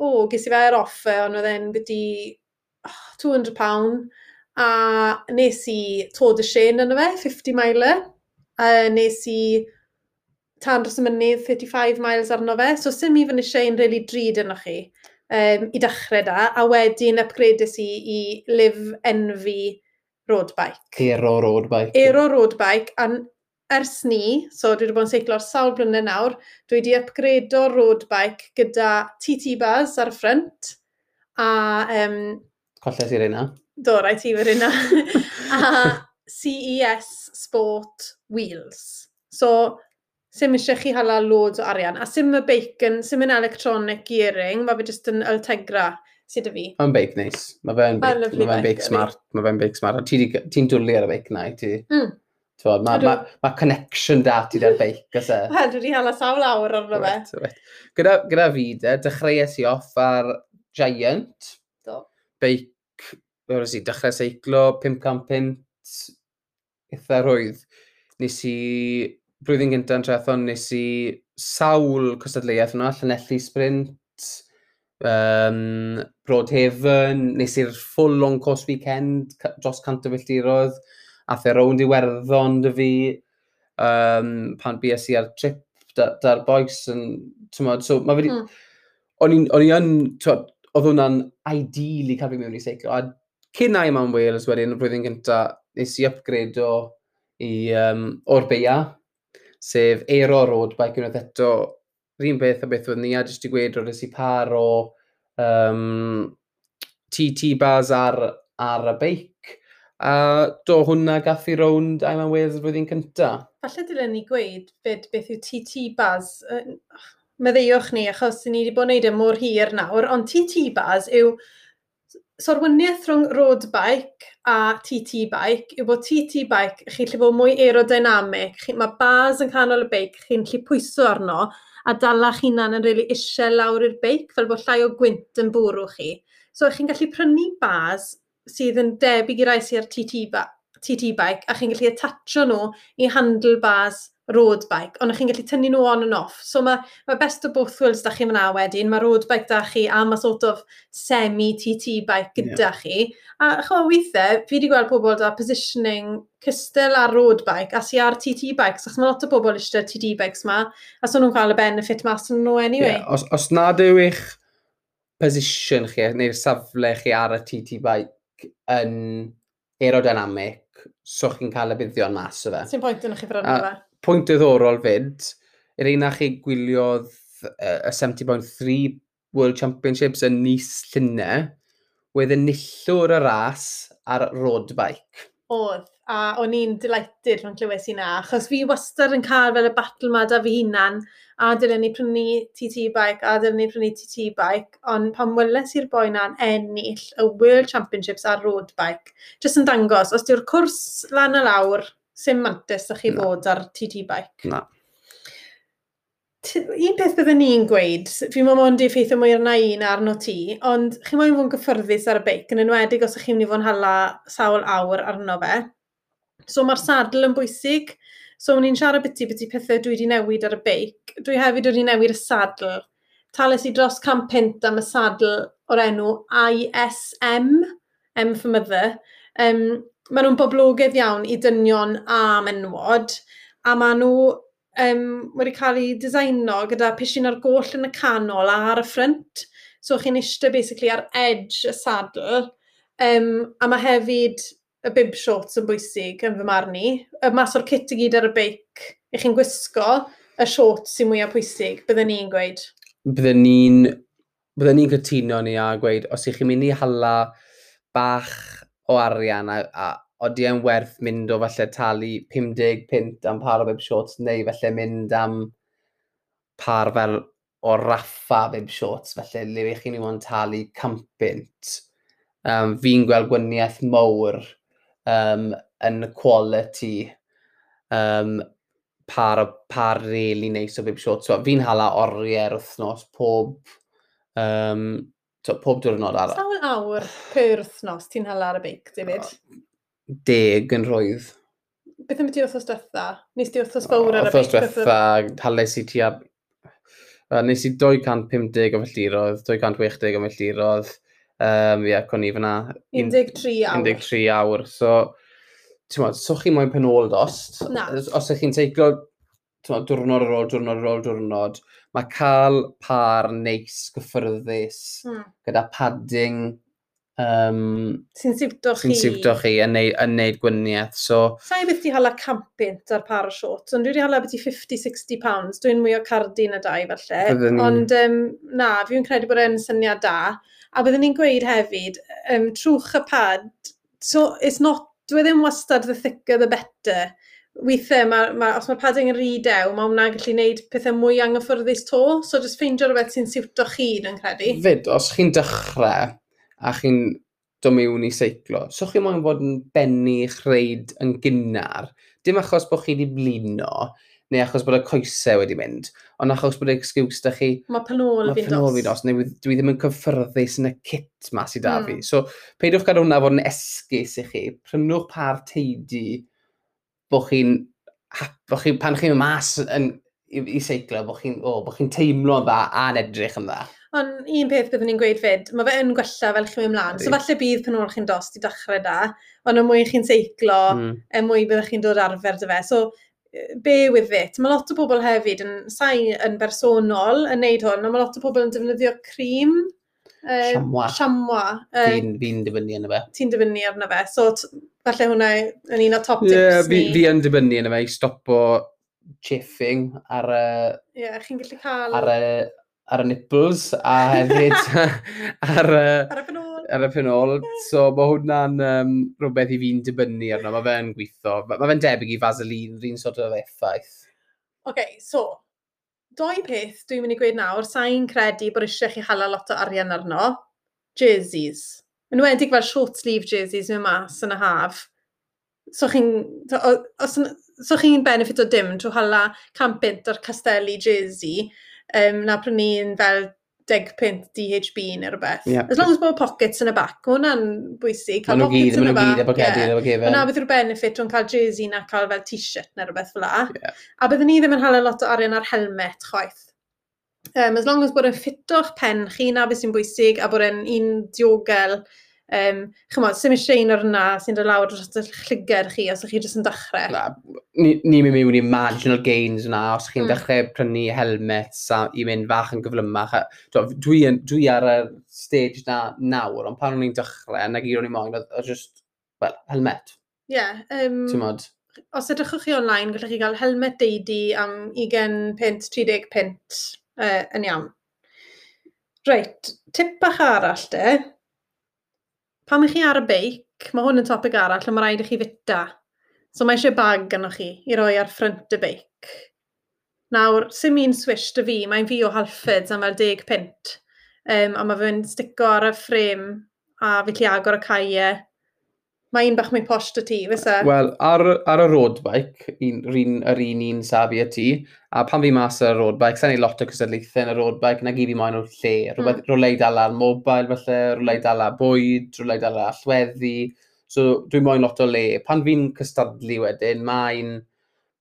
o, oh, ges i fe ar offer, ond oedd e'n byddi oh, 200 pound, a nes i Tod y Sien yn fe, 50 miler, a nes i tan dros y mynydd 35 miles arno fe, so sy'n mi fan eisiau yn really drud yno chi um, i dechrau da, a wedyn upgradeus i i Live Envy road bike. Aero road bike. Aero road bike, a ers ni, so dwi wedi bod yn seiclo'r sawl blynedd nawr, dwi wedi or road bike gyda TT Buzz ar y ffrynt, a... Um, Colles i'r unna. Do, rai ti fy'r unna. a CES Sport Wheels. So, Sim eisiau chi hala loads o arian. A sim y bacon, sim yn electronic gearing, mae fe jyst yn ultegra sydd y fi. Mae'n beic neis. Mae fe'n beic, ma beic smart. Mae fe'n beic smart. Ti'n ti, ti dwlu ar y beic na i ti. Mm. Mae ma, ma, ma connection da ti da'r beic. Wel, dwi wedi hala sawl awr arno fe. Gyda, gyda fi, de, dechreuais i off ar Giant. Do. Beic, fel i, dechrau seiclo, 500 punt, eitha rwydd. Nes i blwyddyn gyntaf yn trethon nes i sawl cystadleuaeth yna, Llanelli Sprint, um, Broadhaven, nes i'r full long course weekend dros cant o filltirodd, a the rownd i werddon dy fi, um, pan BS i ar trip da'r da boes yn, tymod, so mae wedi... Mm. O'n i yn, oedd hwnna'n ideal i cael fi mewn i seiclo, a cyn i mewn Wales wedyn, y blwyddyn gyntaf, nes i upgrade o i, um, o'r beia, sef Aero Road Bike unwaith eto, rhywun beth a beth oedd ni, a jyst i gweud roedd i par o um, TT bars ar, ar y beic. A do hwnna gath i rownd I'm Aware flwyddyn cynta. Falle dylen ni gweud beth, beth yw TT bars. Meddeiwch ni, achos ni wedi bod yn neud e mor hir nawr, ond TT bars yw sorwyniaeth rhwng road bike a TT bike yw bod TT bike chi'n lle bod mwy aerodynamic. Chi, mae bars yn canol y beic, chi'n lle pwyso arno a dala chi'n na'n yn really eisiau lawr i'r beic fel bod llai o gwynt yn bwrw chi. So chi'n gallu prynu bars sydd yn debyg i rai sy'r TT, ba TT bike a chi'n gallu atatio nhw i handle bars road bike, ond chi'n gallu tynnu nhw on and off. So mae, mae best of both worlds da chi fyna wedyn, mae road bike da chi a mae sort of semi-TT bike gyda yeah. chi. A chwa weithiau, fi wedi gweld pobl da positioning cystal ar road bike a si ar TT bikes, achos mae lot o bobl eisiau TT bikes ma, a so nhw'n cael y benefit mas yn nhw anyway. Yeah, os, os nad yw eich position chi, neu'r safle chi ar y TT bike yn aerodynamic, so chi'n cael y buddion mas o fe. Sy'n pwynt yn chi brynu fe pwynt diddorol fyd, yr un chi gwyliodd uh, y 70.3 World Championships yn Nice llynau, wedd yn nillwr y ras ar road bike. Oedd, a o'n i'n delighted rhwng clywes sy'n na, achos fi wastad yn cael fel y battle ma da fi hunan, a dylen ni prynu TT bike, a dylen ni prynu TT bike, ond pan weles i'r boi na'n ennill y World Championships ar road bike, jyst yn dangos, os diw'r cwrs lan y lawr, sim mantis ych chi na. fod ar TT bike. Na. Un peth byddwn ni'n gweud, fi'n meddwl ond i effeithio mwy arna i na arno ti, ond chi moyn fod yn gyffyrddus ar y beic, yn enwedig os ych chi'n mynd i fod yn hala sawl awr arno fe. So mae'r sadl yn bwysig, so ni'n siarad biti biti pethau dwi wedi newid ar y beic. Dwi hefyd wedi newid y sadl. Tales i dros cam pint am y sadl o'r enw ISM, M for Mother, um, maen nhw'n boblogaidd iawn i dynion a menwod, a maen nhw um, wedi cael eu designo gyda pishin ar goll yn y canol a ar y ffrynt. So chi'n eistedd basically ar edge y sadl, um, a mae hefyd y bib shorts yn bwysig yn fy marn i. Y mas o'r kit i gyd ar y beic, i chi'n gwisgo y shorts sy'n mwyaf pwysig, byddwn ni'n gweud. Byddwn ni'n byddwn ni'n cytuno ni a gweud, os ych chi'n mynd i hala bach o arian a, a, oeddi e'n werth mynd o falle talu 50 pint am par o bib shorts neu falle mynd am par fel o raffa bib shorts felly le eich chi'n i'n talu campint. Um, fi'n gweld gwyniaeth mowr um, yn y quality um, par, par really neis o bib shorts. So, fi'n hala oriau'r wythnos pob um, to, pob diwrnod ar... Sawl awr per wythnos ti'n hala ar y beic, David? deg yn rhoedd. Beth am ti wrthos diwetha? Nes ti wrthos fawr ar y beic? Wrthos diwetha, hales i ti a... Nes i 250 o felltirodd, 260 o felltirodd. Um, ie, yeah, con i fyna... 13 awr. 13 awr. So, ti'n modd, so chi moyn penol dost. Na. Os ydych chi'n teiglo diwrnod ar ôl, diwrnod ar ôl, diwrnod, mae cael par neis, gyffyrddus, mm. gyda padding, Um, sy'n siwto chi. Sy'n siwto chi yn neud, yn neud gwyniaeth. So... Sa i beth i hala campint ar par o shorts, ond dwi wedi hala beth i 50-60 pounds. Dwi'n mwy o cardi na dau falle. Byddwn... Ond um, na, fi'n credu bod e'n syniad da. A byddwn ni'n gweud hefyd, um, trwch y pad, so it's not, dwi e ddim wastad the thicker the better. Weithiau, ma, ma, os mae padding yn rhy dew, mae hwnna'n gallu gwneud pethau mwy anghyffyrddus to, so just ffeindio rhywbeth sy'n siwto chi, dwi'n credu. Fyd, os chi'n dechrau, a chi'n dod mewn i seiclo, so chi moyn fod yn bennu eich reid yn gynnar, dim achos bod chi wedi blino, neu achos bod y coesau wedi mynd, ond achos bod y excuse da chi... Mae penol fi'n dos. Mae fi'n dos, neu dwi ddim yn cyffyrddus yn y kit ma sydd da mm. fi. Hmm. So, peidwch gadw hwnna fod yn esgus i chi. Prynwch par teidi bod chi'n... Chi, pan chi'n mas yn, i, i seiclo, bod chi'n oh, bo chi teimlo'n dda a'n edrych yn dda. Ond un peth byddwn ni'n gweud fyd, mae fe yn gwella fel chi'n mynd ymlaen. So falle bydd pan o'ch chi'n dost i dechrau da, ond y mwy chi'n seiclo, mm. y mwy byddwch chi'n dod arfer dy fe. So be with it. Mae lot o bobl hefyd yn sain yn bersonol yn neud hwn, ond mae lot o bobl yn defnyddio cream. Uh, siamwa. Siamwa. Uh, fi'n fi dibynnu yna fe. Ti'n dibynnu arna fe. So falle hwnna yn un o top tips yeah, ni. Fi yn dibynnu yna fe i stopo chiffing ar y... Ie, yeah, chi'n gallu cael... Ar y, ar y nipples a hefyd ar, uh, ar y penol. Ar y penol. So mae hwnna'n um, rhywbeth i fi'n dibynnu arno. Mae fe'n gweithio. Mae fe'n debyg i vaseline, rhywun sort of effaith. Oce, okay, so, doi peth dwi'n mynd i gweud nawr, sa'n credu bod eisiau chi hala lot o arian arno. Jerseys. Yn wedig fel short sleeve jerseys mewn mas yn y haf. So chi'n... So chi'n benefit o dim trwy hala campint o'r Castelli jersey, um, na prynu un fel deg pint DHB neu rhywbeth. Yeah. As long as bod pockets yn y bac, hwnna'n bwysig. Cael pockets yn y bac. Maen nhw gyd, maen nhw gyd Hwnna beth yw'r benefit o'n cael jersey na cael fel t-shirt neu rhywbeth fel la. Yeah. A byddwn ni ddim yn hala lot o arian ar helmet chwaith. Um, as long as bod yn ffito'ch pen chi na beth sy'n bwysig a bod yn un diogel Um, Chymod, sy'n eisiau un o'r yna sy'n dod lawr dros y llygar chi os ydych chi jyst yn dechrau. Na, ni'n ni mynd mewn i marginal gains yna, os chi'n mm. dechrau prynu helmets a i mynd fach yn gyflymach. Dwi, dwi ar y stage na nawr, ond pan o'n i'n dechrau, na gyd o'n i'n moyn, oedd just, well, helmet. Ie. Yeah, um, Tymod? Os edrychwch chi online, gallwch chi gael helmet deidi am 20 pint, 30 pint uh, yn iawn. Reit, tip bach arall de, Pan ych chi ar y beic, mae hwn yn topic arall, ond ma' raid i chi fita. So mae eisiau bag ganddoch chi i roi ar ffrant y beic. Nawr, sy'n mi'n swish dy fi, mae'n fi o halfeds am fel deg pint. Um, a mae fe'n stico ar y ffrem, a fi lli agor y caiau mae un bach mwy posh dy ti, fysa? Wel, ar, ar y road bike, un, un, yr un un safi y ti, a pan fi mas ar y road bike, sa'n ei lot o cysadlaethau yn y road bike, na gyd fi moyn o'r lle, hmm. rhywbeth mm. rolau dal ar mobile falle, rolau dal ar bwyd, rolau dal ar allweddi, so dwi'n moyn lot o le. Pan fi'n cystadlu wedyn, mae'n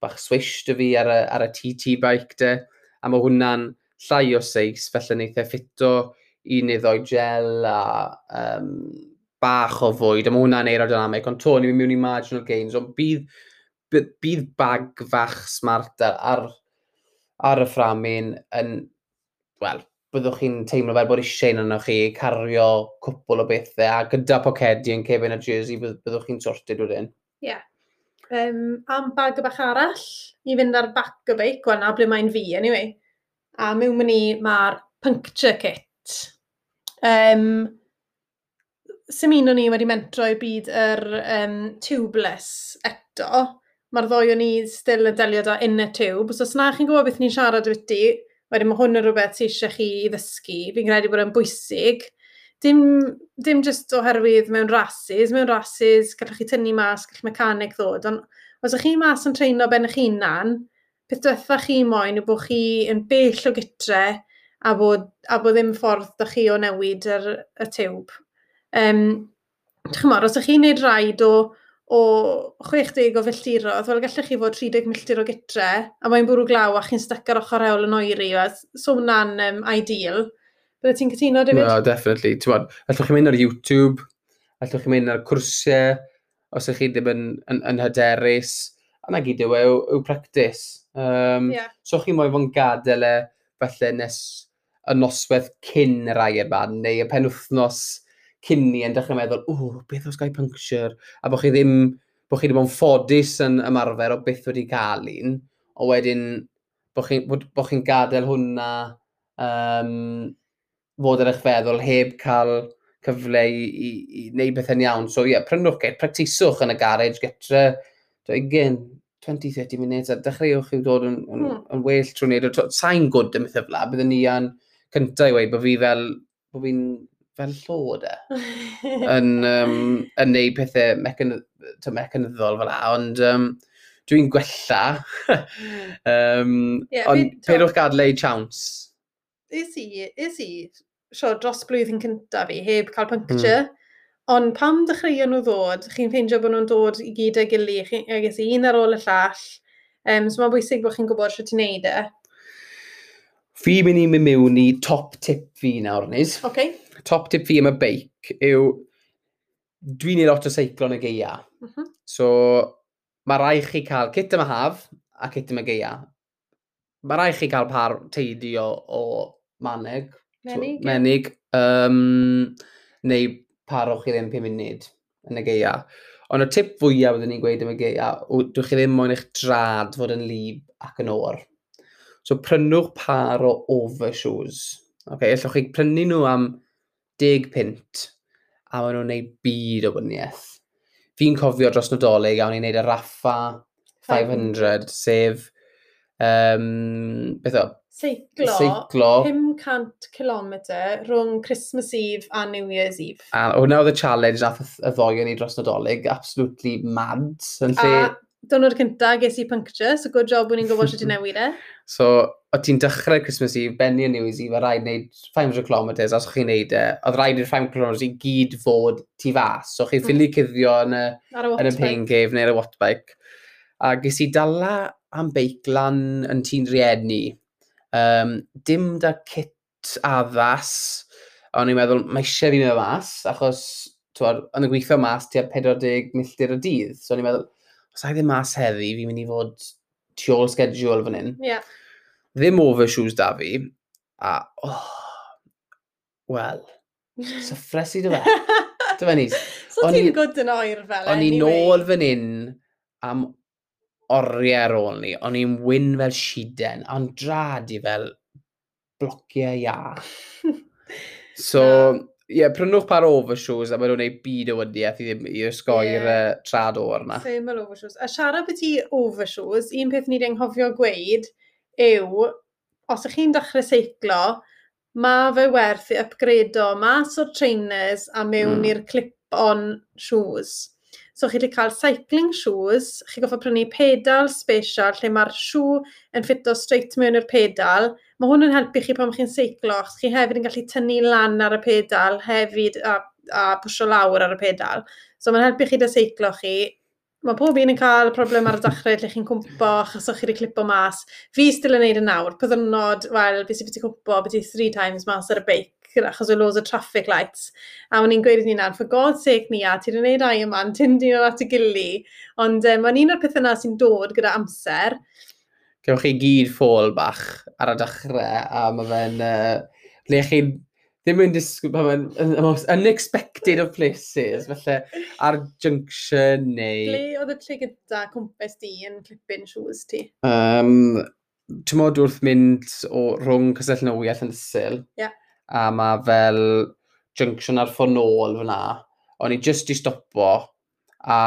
bach swish dy fi ar y, ar y TT bike de, a mae hwnna'n llai o seis, felly neithau ffito i neddoi gel a um, bach o fwyd, a mae hwnna'n aerodynamic, ond to, ni'n mynd i marginal gains, ond bydd, bydd, bydd bag fach smart ar, ar y fframin yn, wel, byddwch chi'n teimlo fel bod eisiau yn chi cario cwpl o bethau, a gyda pocedi yn cefn a jersey, byddwch chi'n sorted wedyn. Ie. Yeah. Um, am bag y bach arall, i fynd ar bac y beic, wel na ble mae'n fi, anyway. A mewn mynd i mae'r puncture kit. Um, sy'n un o'n ni wedi mentro i byd yr um, tubeless eto. Mae'r ddoi o'n ni still yn delio da inner tube. So, os na chi'n gwybod beth ni'n siarad o ti, wedyn mae hwn yn rhywbeth sy'n eisiau chi i ddysgu. Fi'n credu bod yn bwysig. Dim, dim just oherwydd mewn rhasys. Mewn rhasys, gallwch chi tynnu mas, gallwch mechanic ddod. Ond os ydych chi mas yn treino ben eich hunan, beth diwetha chi moyn yw bod chi yn bell o gytre a bod, a bod ddim ffordd da chi o newid yr, y tiwb. Um, Chymor, os ydych chi'n gwneud rhaid o, o 60 o filltirodd, fel gallech chi fod 30 milltir o gytre, a mae'n bwrw glaw a chi'n stuck ar ochr ewl yn oeri, a so hwnna'n um, ideal. Bydde ti'n cytuno, David? No, definitely. Ti'n allwch chi mynd ar YouTube, allwch chi mynd ar cwrsiau, os ydych chi ddim yn, yn, yn hyderus, a na gyd yw, yw, yw practis. Um, yeah. So chi moyn fo'n gadael e, falle nes y noswaith cyn yr yma, neu y penwthnos cyn ni yn dechrau meddwl, o, beth oes gael puncture? A bod chi ddim, bod chi ddim yn ffodus yn ymarfer o beth wedi cael un, o wedyn bod chi'n bod, chi gadael hwnna um, fod ar eich feddwl heb cael cyfle i, i, i wneud bethau'n iawn. So ie, yeah, prynwch gair, practiswch yn y garage getre, 20, 20-30 munud a dechreuwch i'w dod yn, yn, mm. yn well trwy wneud. Sa'n gwrdd yn mythefla, byddwn ni yn cyntaf i weid bod fi fel, bod fi'n fel llod e. yn, um, yn neud pethau mecanyddol fel la, ond um, dwi'n gwella. um, yeah, ond peidwch gadle i chawns. Is i, is i, sio dros blwyddyn cyntaf fi, heb cael hmm. puncture. Mm. Ond pam dechreuon nhw ddod, chi'n ffeindio bod nhw'n dod i gyd â gilydd, agos un ar ôl y llall. Um, so mae'n bwysig bod chi'n gwybod sio ti'n neud e. Fi mynd i mynd mewn i top tip fi nawr, Nis. Okay top tip fi am y beic yw, dwi'n ei lot o seiclo yn y geia. Uh mhm. -huh. So, mae rai chi cael kit yma haf a kit yma geia. Mae rai chi cael par teidi o, o maneg, menig, so, menig um, neu par o'ch chi ddim 5 munud yn y geia. Ond y tip fwyaf byddwn ni'n gweud am y geia, yw chi ddim moyn eich drad fod yn lib ac yn o'r. So prynwch par o overshoes. Okay, allwch chi prynu nhw am deg pint a maen nhw'n gwneud byd o wyniaeth. Fi'n cofio dros nadolig a o'n i'n gwneud y raffa 500, sef, um, beth o? Seiclo, Seiclo, 500 km rhwng Christmas Eve a New Year's Eve. A hwnna oedd y challenge nath y ddoi o'n ni dros nadolig, absolutely mad. Yn lle... A dynwr cynta ges i puncture, so good job bod ni'n gwybod sut i newid e. so, o ti'n dechrau Christmas Eve, benni yn New Year's Eve, a rhaid wneud 500 km, os chi'n neud e, oedd rhaid i'r 500 km i gyd fod tu fas. So chi'n ffili mm. cuddio yn y, yn y pain cave neu'r wattbike. A ges i dala am beiclan yn tîn rieni. Um, dim da kit addas, ond i'n meddwl, mae eisiau fi'n meddwl mas, achos twar, yn y gweithio mas tua 40 milltir o dydd. So o'n i'n meddwl, os ai ddim mas heddi, fi'n mynd i fod tu ôl schedule fan hyn. Yeah ddim overshoes da fi, a, oh, wel, syffres i dy fe. Dy fe nis. So ti'n gwyd yn oer fel O'n i'n nôl fan hyn am oriau ar ôl ni. O'n i'n wyn fel siden, ond drad i fel blociau iach. so, ie, yeah, prynwch par overshoes a maen nhw'n gwneud byd o wydiaeth i ddim i ysgoi'r yeah. uh, trad o'r yna. Same ar overshoes. A siarad beth i overshoes, un peth ni'n anghofio gweud yw, os ych chi'n dechrau seiclo, mae fe werth i upgradeio mas o'r trainers a mewn mm. i'r clip-on shoes. So chi wedi cael cycling shoes, chi goffa prynu pedal special lle mae'r siw yn ffito straight mewn i'r pedal. Mae hwn yn helpu chi pan chi'n seiclo, chi hefyd yn gallu tynnu lan ar y pedal hefyd a, a pwysio lawr ar y pedal. So mae'n helpu chi da seiclo chi mae pob un yn cael problem ar y dechrau lle chi'n cwmpo achos o'ch chi wedi clipo mas. Fi still yn neud yn nawr, pethynod, wel, beth sy'n beth i cwmpo, beth i three times mas ar y beic achos o loads o traffic lights. A o'n i'n gweud i ni nawr, for God's sake ni a, ti'n gwneud ai yma, ti'n dyn nhw'n at y gili. Ond um, mae'n un o'r pethau yna sy'n dod gyda amser. Gewch chi gyd ffôl bach ar y dechrau, a mae fe'n... Uh, le chi'n ddim yn disgwyl, mae'n y most unexpected of places, felly, ar junction neu... Ble oedd y tre gyda cwmpas di yn clipin shoes ti? Um, Ti'n modd wrth mynd o rhwng Cysell Nowy a Llandysil, yeah. a mae fel junction ar ffordd nôl fyna, o'n i just i stopo, a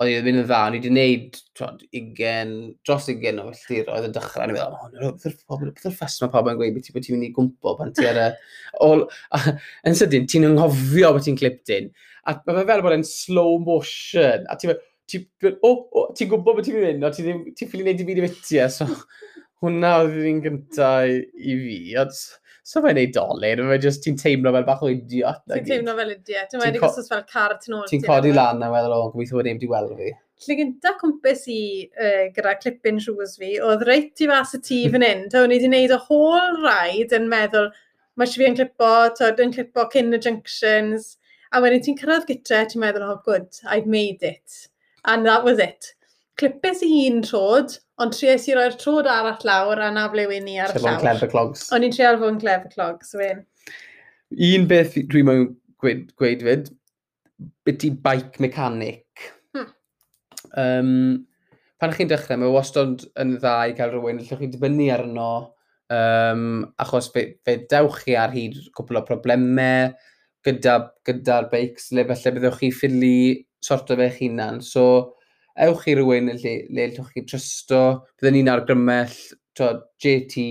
oedd hi'n mynd yn dda, o'n i wedi gwneud trod, 20, dros 20 o filltiroedd yn dechrau, o'n i'n meddwl, oh, beth yw'r pobl, beth yw'r ffes mae pobl yn gweud, beth ti'n mynd i gwmpo pan ti ar y... Ol, yn sydyn, ti'n ynghofio beth ti'n clipdyn, a mae fe fel bod e'n slow motion, a ti'n meddwl, o, o, ti'n gwybod beth ti'n mynd, o, ti'n ti ffili wneud i fi di fytia, so hwnna oedd fi'n gyntaf i fi, so fe'n neud dolen, mae just, ti'n teimlo fel bach o idiot. Ti'n teimlo fel idiot, ti'n wedi gosod fel car tu ôl. Ti'n codi lan a meddwl, o, gobeithio bod neb wedi weld fi. Lle gynta cwmpus i uh, gyda clip-in shoes fi, oedd reit i fas y tŷ fan hyn, ta o'n i wedi gwneud y whole ride yn meddwl, mae eisiau fi yn clipo, tod, yn clipo cyn y junctions, a wedyn ti'n cyrraedd gytre, ti'n meddwl, oh good, I've made it. And that was it. Clipus i un trod, Ond tries i roi'r trod arall lawr a na ble wyn ni ar y llawr. Trefo'n clever clogs. O'n i'n treol fo'n clever clogs, wyn. Un beth dwi'n mwyn gweud, gweud fyd, beth i bike mechanic. Hmm. Um, pan chi'n dechrau, mae wastod yn dda i cael rhywun, lle chi'n dibynnu arno, um, achos fe, fe dewch chi ar hyd cwpl o problemau gyda'r gyda, gyda beics, le felly byddwch chi ffili sorto fe'ch hunan. So, ewch i rywun le, le llwch chi trysto, byddwn ni'n argrymell, JT,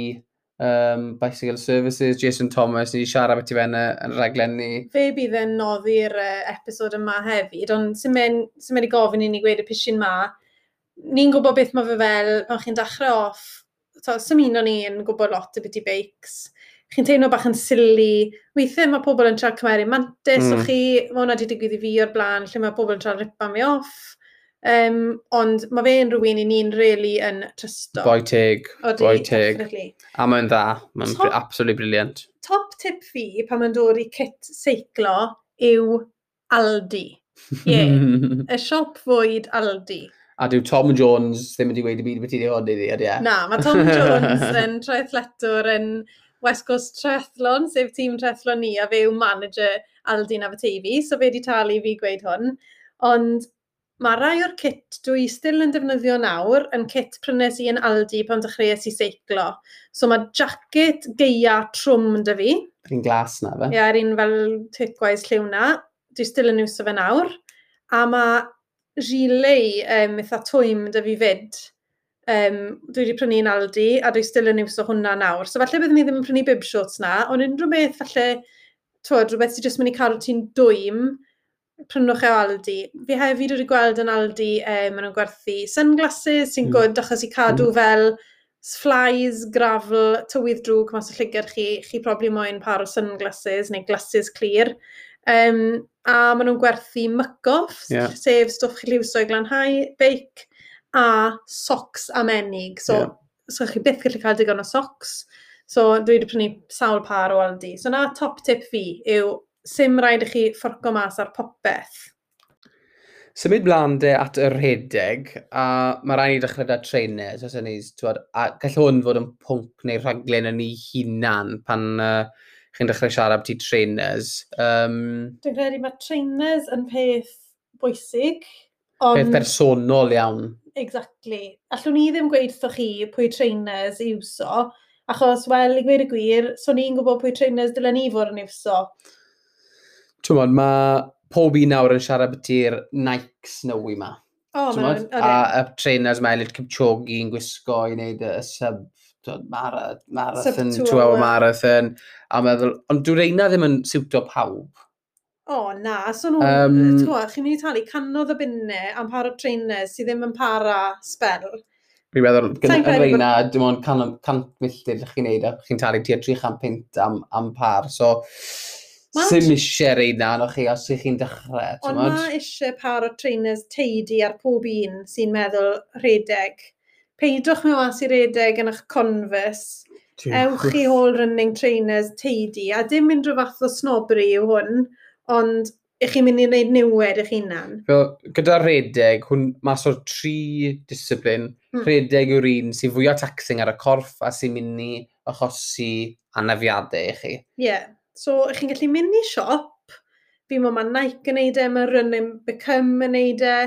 um, Bicycle Services, Jason Thomas, ni siarad beth i fenna yn y raglen ni. Fe bydd yn noddi'r uh, e, episod yma hefyd, ond sy'n mynd i gofyn i ni gweud y pisyn ma, ni'n gwybod beth mae fe fel, pan chi'n dechrau off, sy'n un o'n ni yn gwybod lot y beth i beics, chi'n teimlo bach yn sili, weithiau mae pobl yn trafod cymeru mantis mm. o chi, mae hwnna wedi digwydd i fi o'r blaen, lle mae pobl yn trafod ripa mi off, Um, ond mae fe'n rhywun i ni'n really yn trysto. Boi teg. Boi teg. A mae'n dda. Mae'n absolutely brilliant. Top tip fi pan mae'n dod i kit seiclo yw Aldi. Ie. Yeah. y siop fwyd Aldi. A dyw Tom Jones ddim wedi wedi byd beth i hwn iddi, ydy e? Na, mae Tom Jones yn traethletwr yn West Coast Triathlon, sef tîm triathlon ni, a fe yw manager Aldi na Aberteifi, so fe wedi talu fi gweud hwn. Ond Mae rai o'r cit dwi still yn defnyddio nawr yn cit prynes i yn Aldi pan dechreuais i seiclo. So mae jacket geia trwm dy fi. Yr un glas na fe? Ie, yr un fel ticwais lliw na. Dwi still yn iwso fe nawr. A mae gilet um, eitha twym dy fi fyd. Um, dwi wedi prynu yn Aldi a dwi still yn iwso hwnna nawr. So falle byddwn ni ddim yn prynu bib shorts na, ond unrhyw beth falle, twod, rhywbeth sydd jyst mynd i cadw ti'n dwym, prynwch e o Aldi. Fi hefyd wedi gweld yn Aldi, e, um, maen nhw'n gwerthu sunglasses sy'n mm. gwrdd achos i cadw mm. fel flies, gravel, tywydd drwg mas o llygar chi, chi probably moyn par o sunglasses neu glasses clir. Um, a maen nhw'n gwerthu mygoff, yeah. sef stwff chi liwso i glanhau, beic, a socks a menig. So, yeah. so chi byth gallu cael digon o socks. So dwi wedi prynu sawl par o Aldi. So na top tip fi yw sy'n rhaid i chi fforco mas ar popeth. Symud blaen de at y rhedeg, a mae rhaid i ddechrau da treinau, so sy'n twad a gall hwn fod yn pwnc neu rhaglen yn ei hunan pan uh, chi'n dechrau siarad ti trainers. Um, Dwi'n credu mae trainers yn peth bwysig. On... Peth bersonol iawn. Exactly. Allwn ni ddim gweud chi pwy trainers i wso, achos, wel, i gweud y gwir, so ni'n gwybod pwy trainers dylen ni fod yn iwso. Tymod, mae pob un nawr yn siarad beth i'r Nikes newi ma. Oh, tymod, a y trainers mae Elid Kipchoge yn gwisgo i wneud y sub marathon, marathon two hour marathon, a meddwl, ond dwi'n reina ddim yn siwto pawb. O, oh, na, so nhw, um, chi'n mynd i talu canodd y bunnau am par o trainers sydd ddim yn para spel. Fi'n meddwl, yn reina, dim ond cant milltir chi'n neud, a chi'n talu tua 300 am, am par, so sy'n eisiau reid na, anoch chi, os ych chi'n dechrau. Ond mae eisiau par o trainers teidi ar pob un sy'n meddwl redeg. Peidwch mewn as i redeg yn eich confus. Ewch chi all running trainers teidi, a dim mynd rhyw fath o snobri yw hwn, ond ych chi'n mynd i wneud niwed eich hunan. Fel, gyda redeg, hwn mas o'r tri disciplin, hmm. redeg yw'r un sy'n fwyaf taxing ar y corff a sy'n mynd i achosi anafiadau i chi. Ie. Yeah. So, ych chi'n gallu mynd i siop, fi mo ma Nike yn neud e, mae Running Become yn neud e.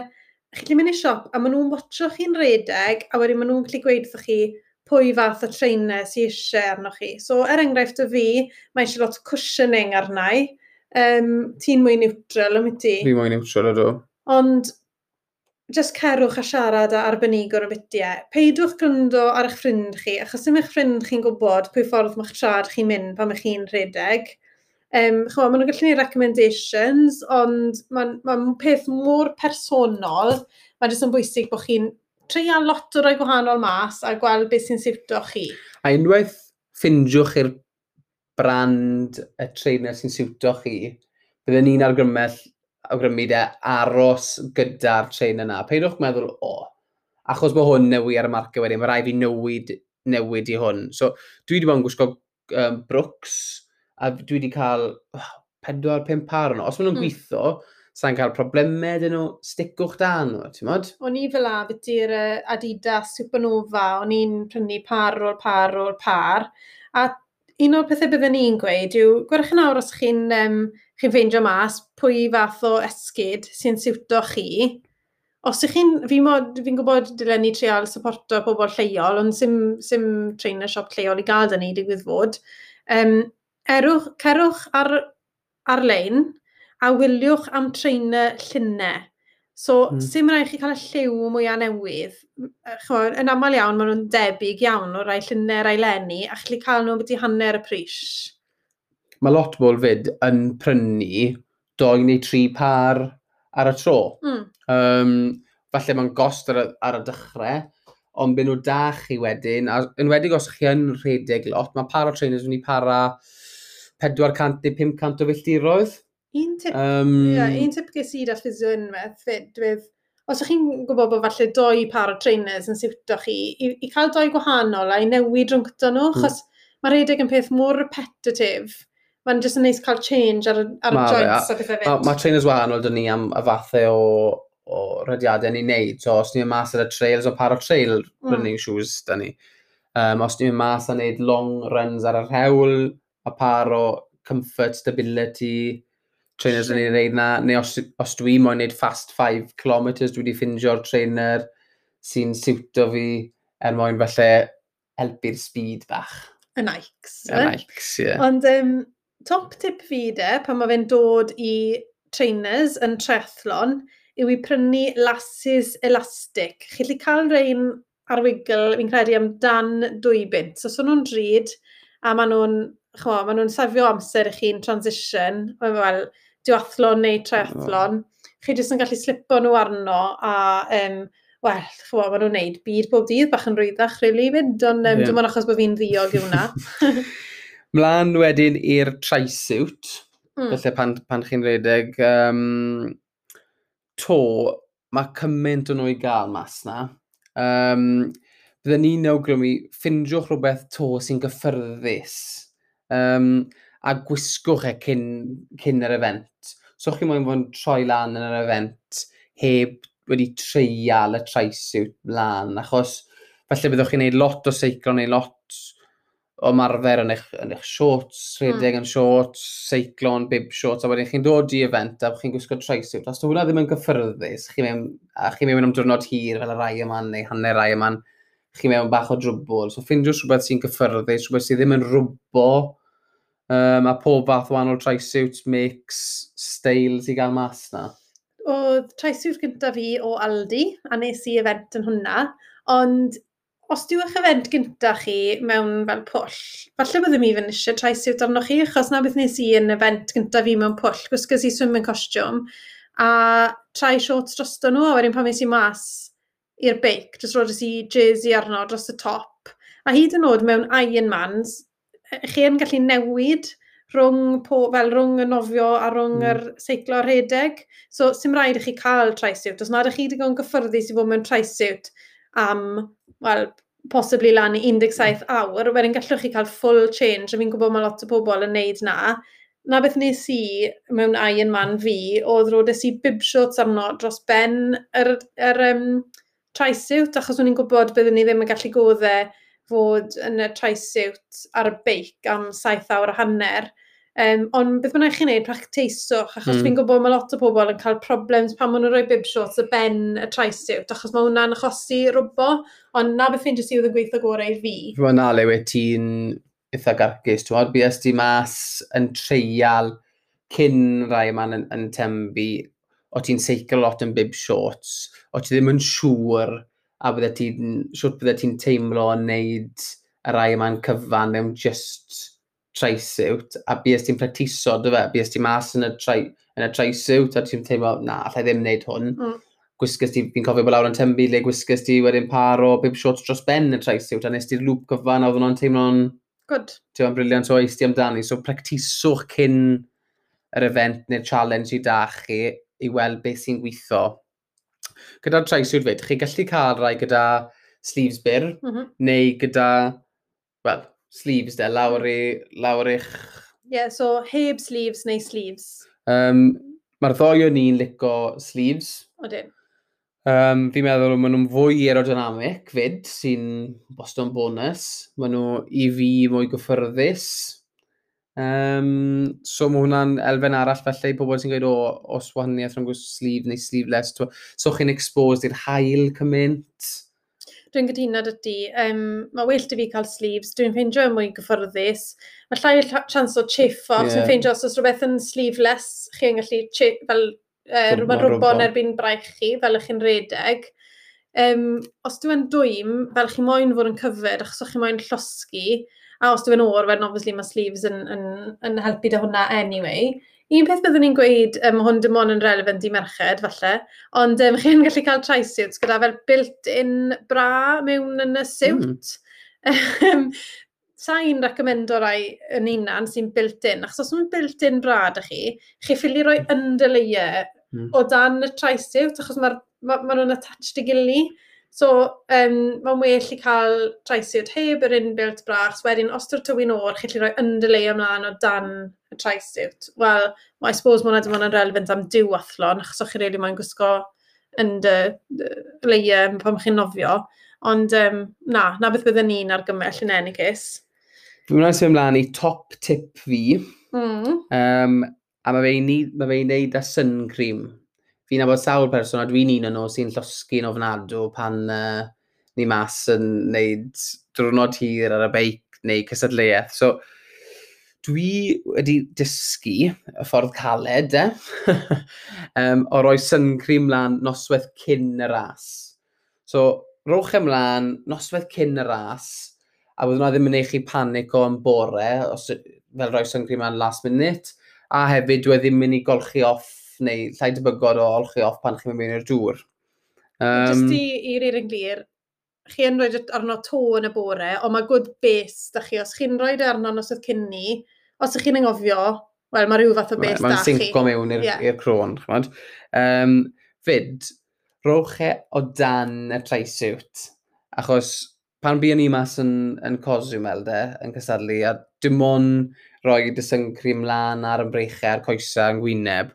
Ych chi'n mynd i siop a maen nhw'n watcho chi'n redeg a wedyn maen nhw'n gallu gweud wrthych chi pwy fath o treinau sy'n eisiau arnoch chi. So, er enghraifft o fi, mae eisiau lot cushioning arnau. Um, ti'n mwy neutral am ti? Fi mwy neutral ydw. Ond, just cerwch a siarad a arbenigwr o bitiau. Peidwch gryndo ar eich ffrind chi, achos ddim eich ffrind chi'n gwybod pwy ffordd mae'ch trad chi'n mynd pan mae chi'n rhedeg. Um, chwa, maen nhw'n gallu gwneud recommendations, ond mae'n ma peth mor personol, mae'n jyst yn bwysig bod chi'n treia lot o roi gwahanol mas a gweld beth sy'n siwto chi. A unwaith ffindiwch i'r brand y trainer sy'n siwto chi, byddwn ni'n argrymell awgrymu de aros gyda'r train yna. Peidwch meddwl, o, oh, achos bod hwn newi ar y marcio wedyn, mae rai fi newid, newid i hwn. So, dwi wedi bod yn gwisgo um, Brooks, a dwi wedi cael oh, pedwar, pum par nhw. Os maen nhw'n mm. gweithio, sa'n cael problemau dyn nhw, sticwch da nhw, ti'n modd? O'n i fel a i'r Adidas Supernova, o'n i'n prynu par o'r par o'r par, a un o'r pethau byddwn ni'n gweud yw, gwerch yn awr os chi'n um, chi feindio mas pwy fath o esgyd sy'n siwto chi, os ych chi'n, fi'n fi gwybod dylen ni treol supporto pobl lleol, ond sy'n sim trainer siop lleol i gael dyn ni, digwydd fod, um, Erwch, cerwch ar, ar-lein a wyliwch am treinau llunau. So, mm. sy'n rhaid chi cael y lliw mwyaf newydd. Chwa, yn aml iawn, maen nhw'n debyg iawn o rai llunau, rai lenni, a chli cael nhw beth i hanner y pris. Mae lot bol fyd yn prynu doi neu tri par ar y tro. Mm. Um, falle mae'n gost ar y, ar y dechrau, ond byd nhw da chi wedyn, a yn wedig os chi yn rhedeg lot, mae para trainers yn ei para 400 500 o filltiroedd. Un tip, um, yeah, un tip ges i da ffisyn fyd, os ydych chi'n gwybod bod falle doi par o trainers yn siwto chi, i, i cael doi gwahanol a i newid rhwng gyda nhw, mm. achos mm. mae rhedeg yn peth mor repetitive, mae'n jyst yn neis cael change ar, ar ma, joints a pethau fyd. Mae ma trainers wahanol dyn ni am y fathau o o rhediadau ni'n neud. So, os ni'n mas ar y trails o par o trail mm. running shoes, dyn ni. Um, os ni'n mas a neud long runs ar y rhewl, a par o comfort, stability, trainers yn ei wneud na, neu os, os dwi moyn wneud fast 5 km, dwi wedi ffindio'r trainer sy'n siwto fi er mwyn falle helpu'r speed bach. Y Nikes. Y Nikes, ie. Yeah. Ond um, top tip fi de, pan mae fe'n dod i trainers yn trethlon, yw i prynu lasses elastic. Chi lli cael rhain ar wigl, fi'n credu, am dan dwy bint. So, so nhw'n drud, a maen nhw'n chwa, maen nhw'n safio amser i chi'n transition, mae'n fel diwathlon neu triathlon, chi jyst yn gallu slipo nhw arno a, um, wel, chwa, maen nhw'n neud byd bob dydd, bach yn rwyddach, really, fyd, ond um, yeah. dim ond achos bod fi'n ddiog yw hwnna. Mlaen wedyn i'r tri-suit, mm. felly pan, pan chi'n redeg, um, to, mae cymaint o nhw i gael mas na. Um, Byddwn ni'n awgrymu, ffindiwch rhywbeth to sy'n gyffyrddus um, a gwisgwch e cyn, cyn yr event. So chi moyn fod yn troi lan yn yr event heb wedi treial y tri-suit lan, achos falle byddwch chi'n gwneud lot o seiclo neu lot o marfer yn eich, yn eich shorts, rhedeg mm. yn shorts, seiclo yn bib shorts, a wedyn chi'n dod i event a chi'n gwisgo tri-suit. Os hwnna ddim yn gyffyrddus, chi mewn, a chi'n mewn am diwrnod hir fel y rai yma neu hanner rai yma, chi'n mewn bach o drwbl. So ffindiwch rhywbeth sy'n gyffyrddus, rhywbeth sydd ddim yn rwbo Um, a pob fath o wahanol trisuit, mix, styles i gael mas na. Oedd trisuit gyda fi o Aldi, a nes i event yn hwnna, ond os diw eich event gyda chi mewn fel pwll, falle byddwn mi fynd eisiau trisuit arno chi, achos na beth nes i yn event gyda fi mewn pwll, gwsgys i swim yn costiwm, a trai shorts drosto nhw, a wedyn pan mes i mas i'r beic, jyst roeddus i jersey arno dros y top, a hyd yn oed mewn Ironmans, chi yn gallu newid rhwng, po, fel rhwng y nofio a rhwng mm. yr seiclo a rhedeg. So, sy'n rhaid i chi cael traisiwt. Os nad ych chi wedi gwneud gyffyrddi sy'n fod mewn traisiwt am, wel, posibly lan i 17 hmm. awr, wedyn gallwch chi cael full change, a fi'n gwybod mae lot o bobl yn neud na. Na beth nes i mewn Iron Man fi, oedd rodes i bib shorts arno dros ben yr, yr um, traisiwt, achos o'n i'n gwybod byddwn ni ddim yn gallu goddau fod yn y tri-suit ar y beic am saith awr a hanner. Um, ond beth bynnag chi'n neud, practeiswch, achos mm. fi'n gwybod mae lot o bobl yn cael problems pan maen nhw'n rhoi bib shorts y ben y tri-suit, achos mae hwnna'n achosi rwbo, ond na beth fi'n jyst i oedd yn gweithio gorau i fi. Fy mae'n ale we ti'n eitha gargus, ti'n gwybod, bys ti mas yn treial cyn rai yma'n yn, yn tembu, o ti'n seicl lot yn bib shorts, o ti ddim yn siŵr a bydde ti'n, siwrt bydde ti'n teimlo yn neud y rai yma'n cyfan mewn just tri-suit a bys ti'n practiso, dy fe, bys ti'n mas yn y, tri, yn y tri-suit a ti'n teimlo, na, allai ddim wneud hwn. Mm. Gwisgys ti, fi'n cofio bod lawr yn tymbu, le gwisgys ti wedyn par o bib shorts dros ben y tri-suit a nes ti'r lŵp cyfan, a oedd nhw'n teimlo'n... Good. Ti'n o'n briliant o eisti amdani, so practiswch cyn yr event neu'r challenge i da chi i weld beth sy'n gweithio gyda traisiwr fyd, chi gallu cael rai gyda sleeves byr, mm -hmm. neu gyda, wel, sleeves de, lawr, i, lawr i'ch... Ie, yeah, so heb sleeves neu sleeves. Um, Mae'r ddoi o ni'n lico sleeves. Odyn. Um, fi'n meddwl maen nhw'n fwy aerodynamic fyd, sy'n boston bonus. Maen nhw i fi mwy gyffyrddus. Um, so mae hwnna'n elfen arall felly i pobl sy'n gweud o, os wahaniaeth rhwng sleeve neu sleeveless. So chi'n exposed i'r hael cymaint? Dwi'n gytuno dy ti. Um, mae well i fi cael sleeves. Dwi'n ffeindio mwy gyfforddus. Mae llai o chiff o. Yeah. Dwi'n ffeindio os oes rhywbeth yn sleeveless, chi'n gallu chip, fel uh, rhywbeth rwbon erbyn braich chi, fel ych chi'n redeg. Um, os dwi'n dwym, fel chi moyn fod yn cyfyd, achos o'ch chi moyn llosgu, A os dwi'n o'r, wedyn obviously mae sleeves yn, yn, yn helpu dy hwnna anyway. Un peth byddwn ni'n gweud, um, hwn dim ond yn relevant i merched, falle, ond um, chi'n gallu cael tri-suits gyda fel built-in bra mewn yn y siwt. Mm. Hmm. Sa'n recomendo rai yn unan sy'n built-in, achos os mae'n built-in bra da chi, chi ffili roi underlayer mm. o dan y tri-suit, achos mae ma, ma nhw'n attached i gilydd. So, um, mae'n well i cael traesiad heb yr inbuilt brachs. Wedyn, os dy'r tywyn o'r, chi'n rhoi underlay ymlaen o dan y traesiad. Wel, I suppose mae'n edrych yn relevant am diwathlon, achos o'ch chi'n really mae'n gwisgo yn dy leia pan chi'n nofio. Ond um, na, na beth byddwn ni'n argymell yn any case. Fy i symud ymlaen i top tip fi. Mm. Um, a mae fe'i ma fe wneud â sun cream fi'n nabod sawl person, a dwi'n un o'n nhw sy'n llosgu'n ofnadw pan uh, ni mas yn neud drwnod hir ar y beic neu cysadleuaeth. So, dwi wedi dysgu y ffordd caled, e, um, o roi syncri mlaen noswaith cyn y ras. So, rowch ymlaen noswaith cyn y ras, a bydd hwnna ddim yn eich chi panic o'n bore, os, fel roi syncri mlaen last minute, a hefyd dwi e ddim yn mynd i golchi off neu llai debygod o olchi off pan chi'n mynd mewn i'r dŵr. Um, Just i i'r eir yn glir, chi yn rhoi arno to yn y bore, ond mae good base da chi. Os chi'n rhoi arno nos oedd cyn ni, os ych chi'n angofio, wel mae rhyw fath o base ma, da chi. Mae'n synco mewn i'r yeah. crôn. Um, fyd, rowch e o dan y tri-suit. Achos pan buon ni mas yn, yn cosw, melde, yn cysadlu, a dim ond rhoi dy syncri ymlaen ar ymbreichau, ar coesau, yn gwyneb,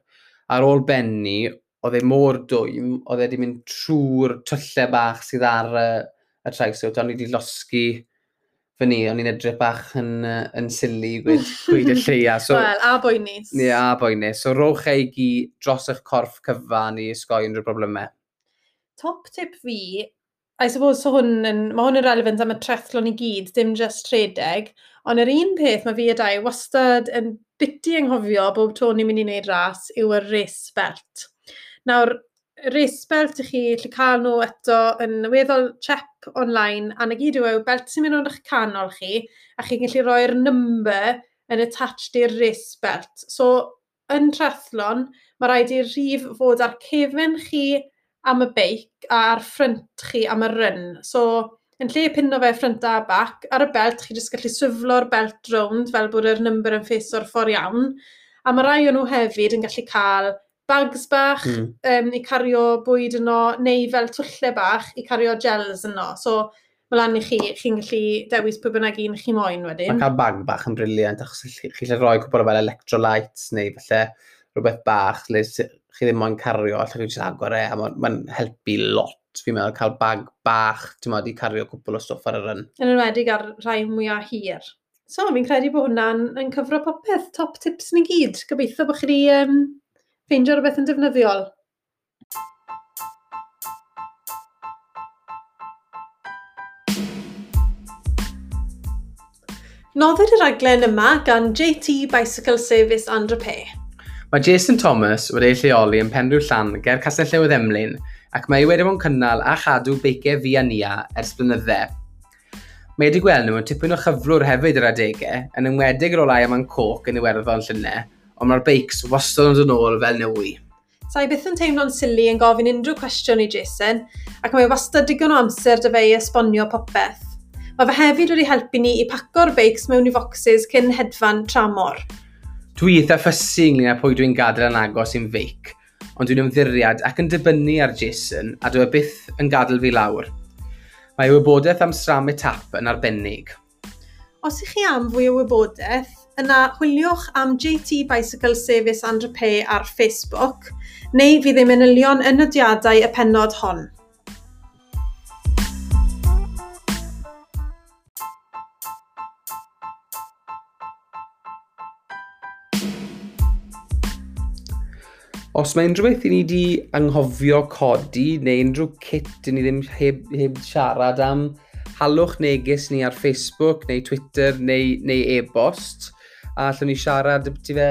ar ôl benni, oedd e mor dwym, oedd e wedi mynd trwy'r tyllau bach sydd ar y, y traeth. Oedd o'n i wedi losgi fy ni, o'n i'n edrych bach yn, yn sili gwyd, gwyd y lleia. So, Wel, a boenus. Ie, yeah, a boenus. So, rowch ei gi dros eich corff cyfan i ysgoi unrhyw broblemau. Top tip fi, I suppose, so hwn yn, mae hwn yn relevant am y trethlon i gyd, dim just rhedeg, ond yr un peth mae fi a dau wastad yn biti anghofio bob tro ni'n mynd i wneud ras yw y race belt. Nawr, race belt ych chi lle cael nhw eto yn weddol chep online, a na gyd yw e belt sy'n mynd o'n eich canol chi, a chi'n gallu rhoi'r number yn attached i'r race belt. So, yn trethlon, mae rhaid i'r rhif fod ar cefn chi am y beic a ar ffrynt chi am y ryn. So, Yn lle pinno fe ffrynt a bac, ar y belt chi jyst gallu swiflo'r belt rownd fel bod yr number yn ffeso'r ffordd iawn. A mae rai o nhw hefyd yn gallu cael bags bach mm. um, i cario bwyd yno, neu fel twlle bach i cario gels yno. So, mae lan i chi, chi'n gallu dewis pwy bynnag un chi moyn wedyn. Mae cael bag bach yn briliant, achos chi lle rhoi cwbl o fel electrolytes neu falle rhywbeth bach, le chi ddim moyn cario, allwch chi jyst agor e, a mae'n ma helpu lot fi'n meddwl, cael bag bach, ti'n meddwl, i cario cwpl o stwff ar y ryn. Yn enwedig ar rhai mwyaf hir. So, fi'n credu bod hwnna'n yn cyfro popeth, top tips ni gyd. Gobeithio bod chi wedi um, ffeindio rhywbeth yn defnyddiol. Nodded y raglen yma gan JT Bicycle Service and Repair. Mae Jason Thomas wedi ei lleoli yn penrhyw llan ger Castell Newydd Emlyn ac mae wedi bod yn cynnal a chadw beicau fi a nia ers blynyddau. Mae wedi gweld nhw yn tipyn o chyflwr hefyd yr adegau yn ymwedig yr olau am yn coc yn iwerddon llynau, ond mae'r beics wastad yn dod ôl fel newi. Sa i byth yn teimlo'n sili yn gofyn unrhyw cwestiwn i Jason, ac mae wastad digon o amser dy fe i esbonio popeth. Mae fe hefyd wedi helpu ni i paco'r beics mewn i focsys cyn hedfan tramor, Dwi eitha ffysu ynglyn â pwy dwi'n gadael yn agos i'n feic, ond dwi'n ymddiriad ac yn dibynnu ar Jason a dwi e byth yn gadael fi lawr. Mae wybodaeth am sram y tap yn arbennig. Os ych chi am fwy o wybodaeth, yna chwiliwch am JT Bicycle Service Andrepe ar Facebook, neu fydd ei manylion yn y diadau y penod hon. Os mae unrhyw beth i ni wedi anghofio codi neu unrhyw kit i ni ddim heb, heb siarad am, halwch neges ni ar Facebook neu Twitter neu, neu e-bost a allwn ni siarad beth fe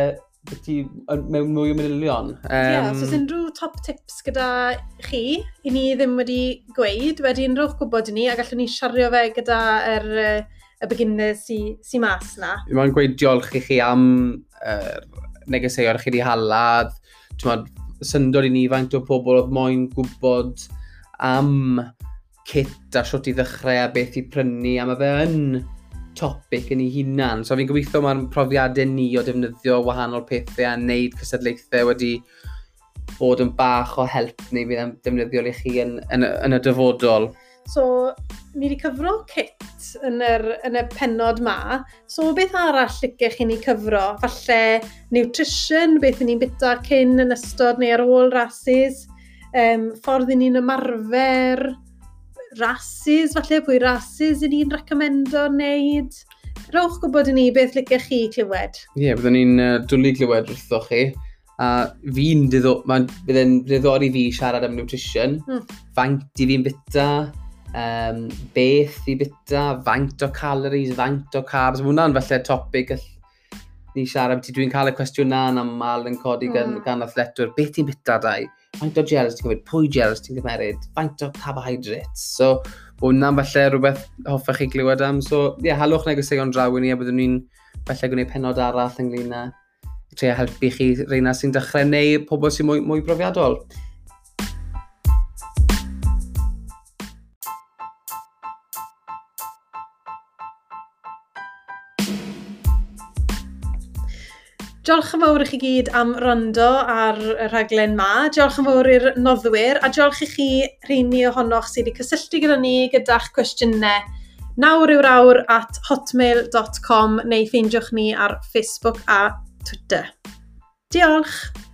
beti, mewn mwy o manylion. Ie, um, yeah, so unrhyw top tips gyda chi, i ni ddim wedi gweud, wedi unrhyw gwybod i ni, a gallwn ni siario fe gyda yr, y beginners sy, sy mas na. Mae'n gweud diolch i chi am er, negeseuon chi wedi halad, tymod, syndod i ni faint o pobl oedd moyn gwybod am kit a siwt i ddechrau a beth i prynu a mae fe yn topic yn ei hunan. So fi'n gobeithio mae'r profiadau ni o defnyddio wahanol pethau a wneud cysadlaethau wedi bod yn bach o help neu fydd am defnyddio i chi yn, yn, yn y dyfodol. So, ni wedi cyfro kit yn yr, yn y penod ma. So, beth arall licech chi ni cyfro? Falle nutrition, beth ni'n bita cyn yn ystod neu ar ôl rhasys. um, ffordd i ni'n ymarfer, Rhasys, falle pwy rhasys i ni'n recomendo wneud. Rowch gwybod i ni beth licech chi clywed. Ie, yeah, byddwn ni'n uh, dwlu clywed wrthoch chi a fi'n diddorol, mae'n ddiddorol fi siarad am nutrition, mm. faint i fi'n bita, um, beth i bita, faint o calories, faint o carbs. Mae hwnna'n falle topic all ni siarad beth dwi'n cael y cwestiwn na yn aml yn codi gan, mm. gan athletwr. Beth i'n bita dau? Faint o gels ti'n gymryd? Pwy gels ti'n gymeryd? Faint o carbohydrates? So, hwnna'n falle rhywbeth hoffech chi glywed am. So, ie, yeah, halwch negeseuon draw i ni a byddwn ni'n falle gwneud penod arall ynglyn â tre helpu chi reina sy'n dechrau neu pobl sy'n mwy, mwy brofiadol. Diolch yn fawr i chi gyd am rando ar y rhaglen ma. Diolch yn fawr i'r noddwyr a diolch i chi rheini ohonoch sydd wedi cysylltu gyda ni gyda'ch cwestiynau nawr yw'r awr at hotmail.com neu ffeindiwch ni ar Facebook a Twitter. Diolch!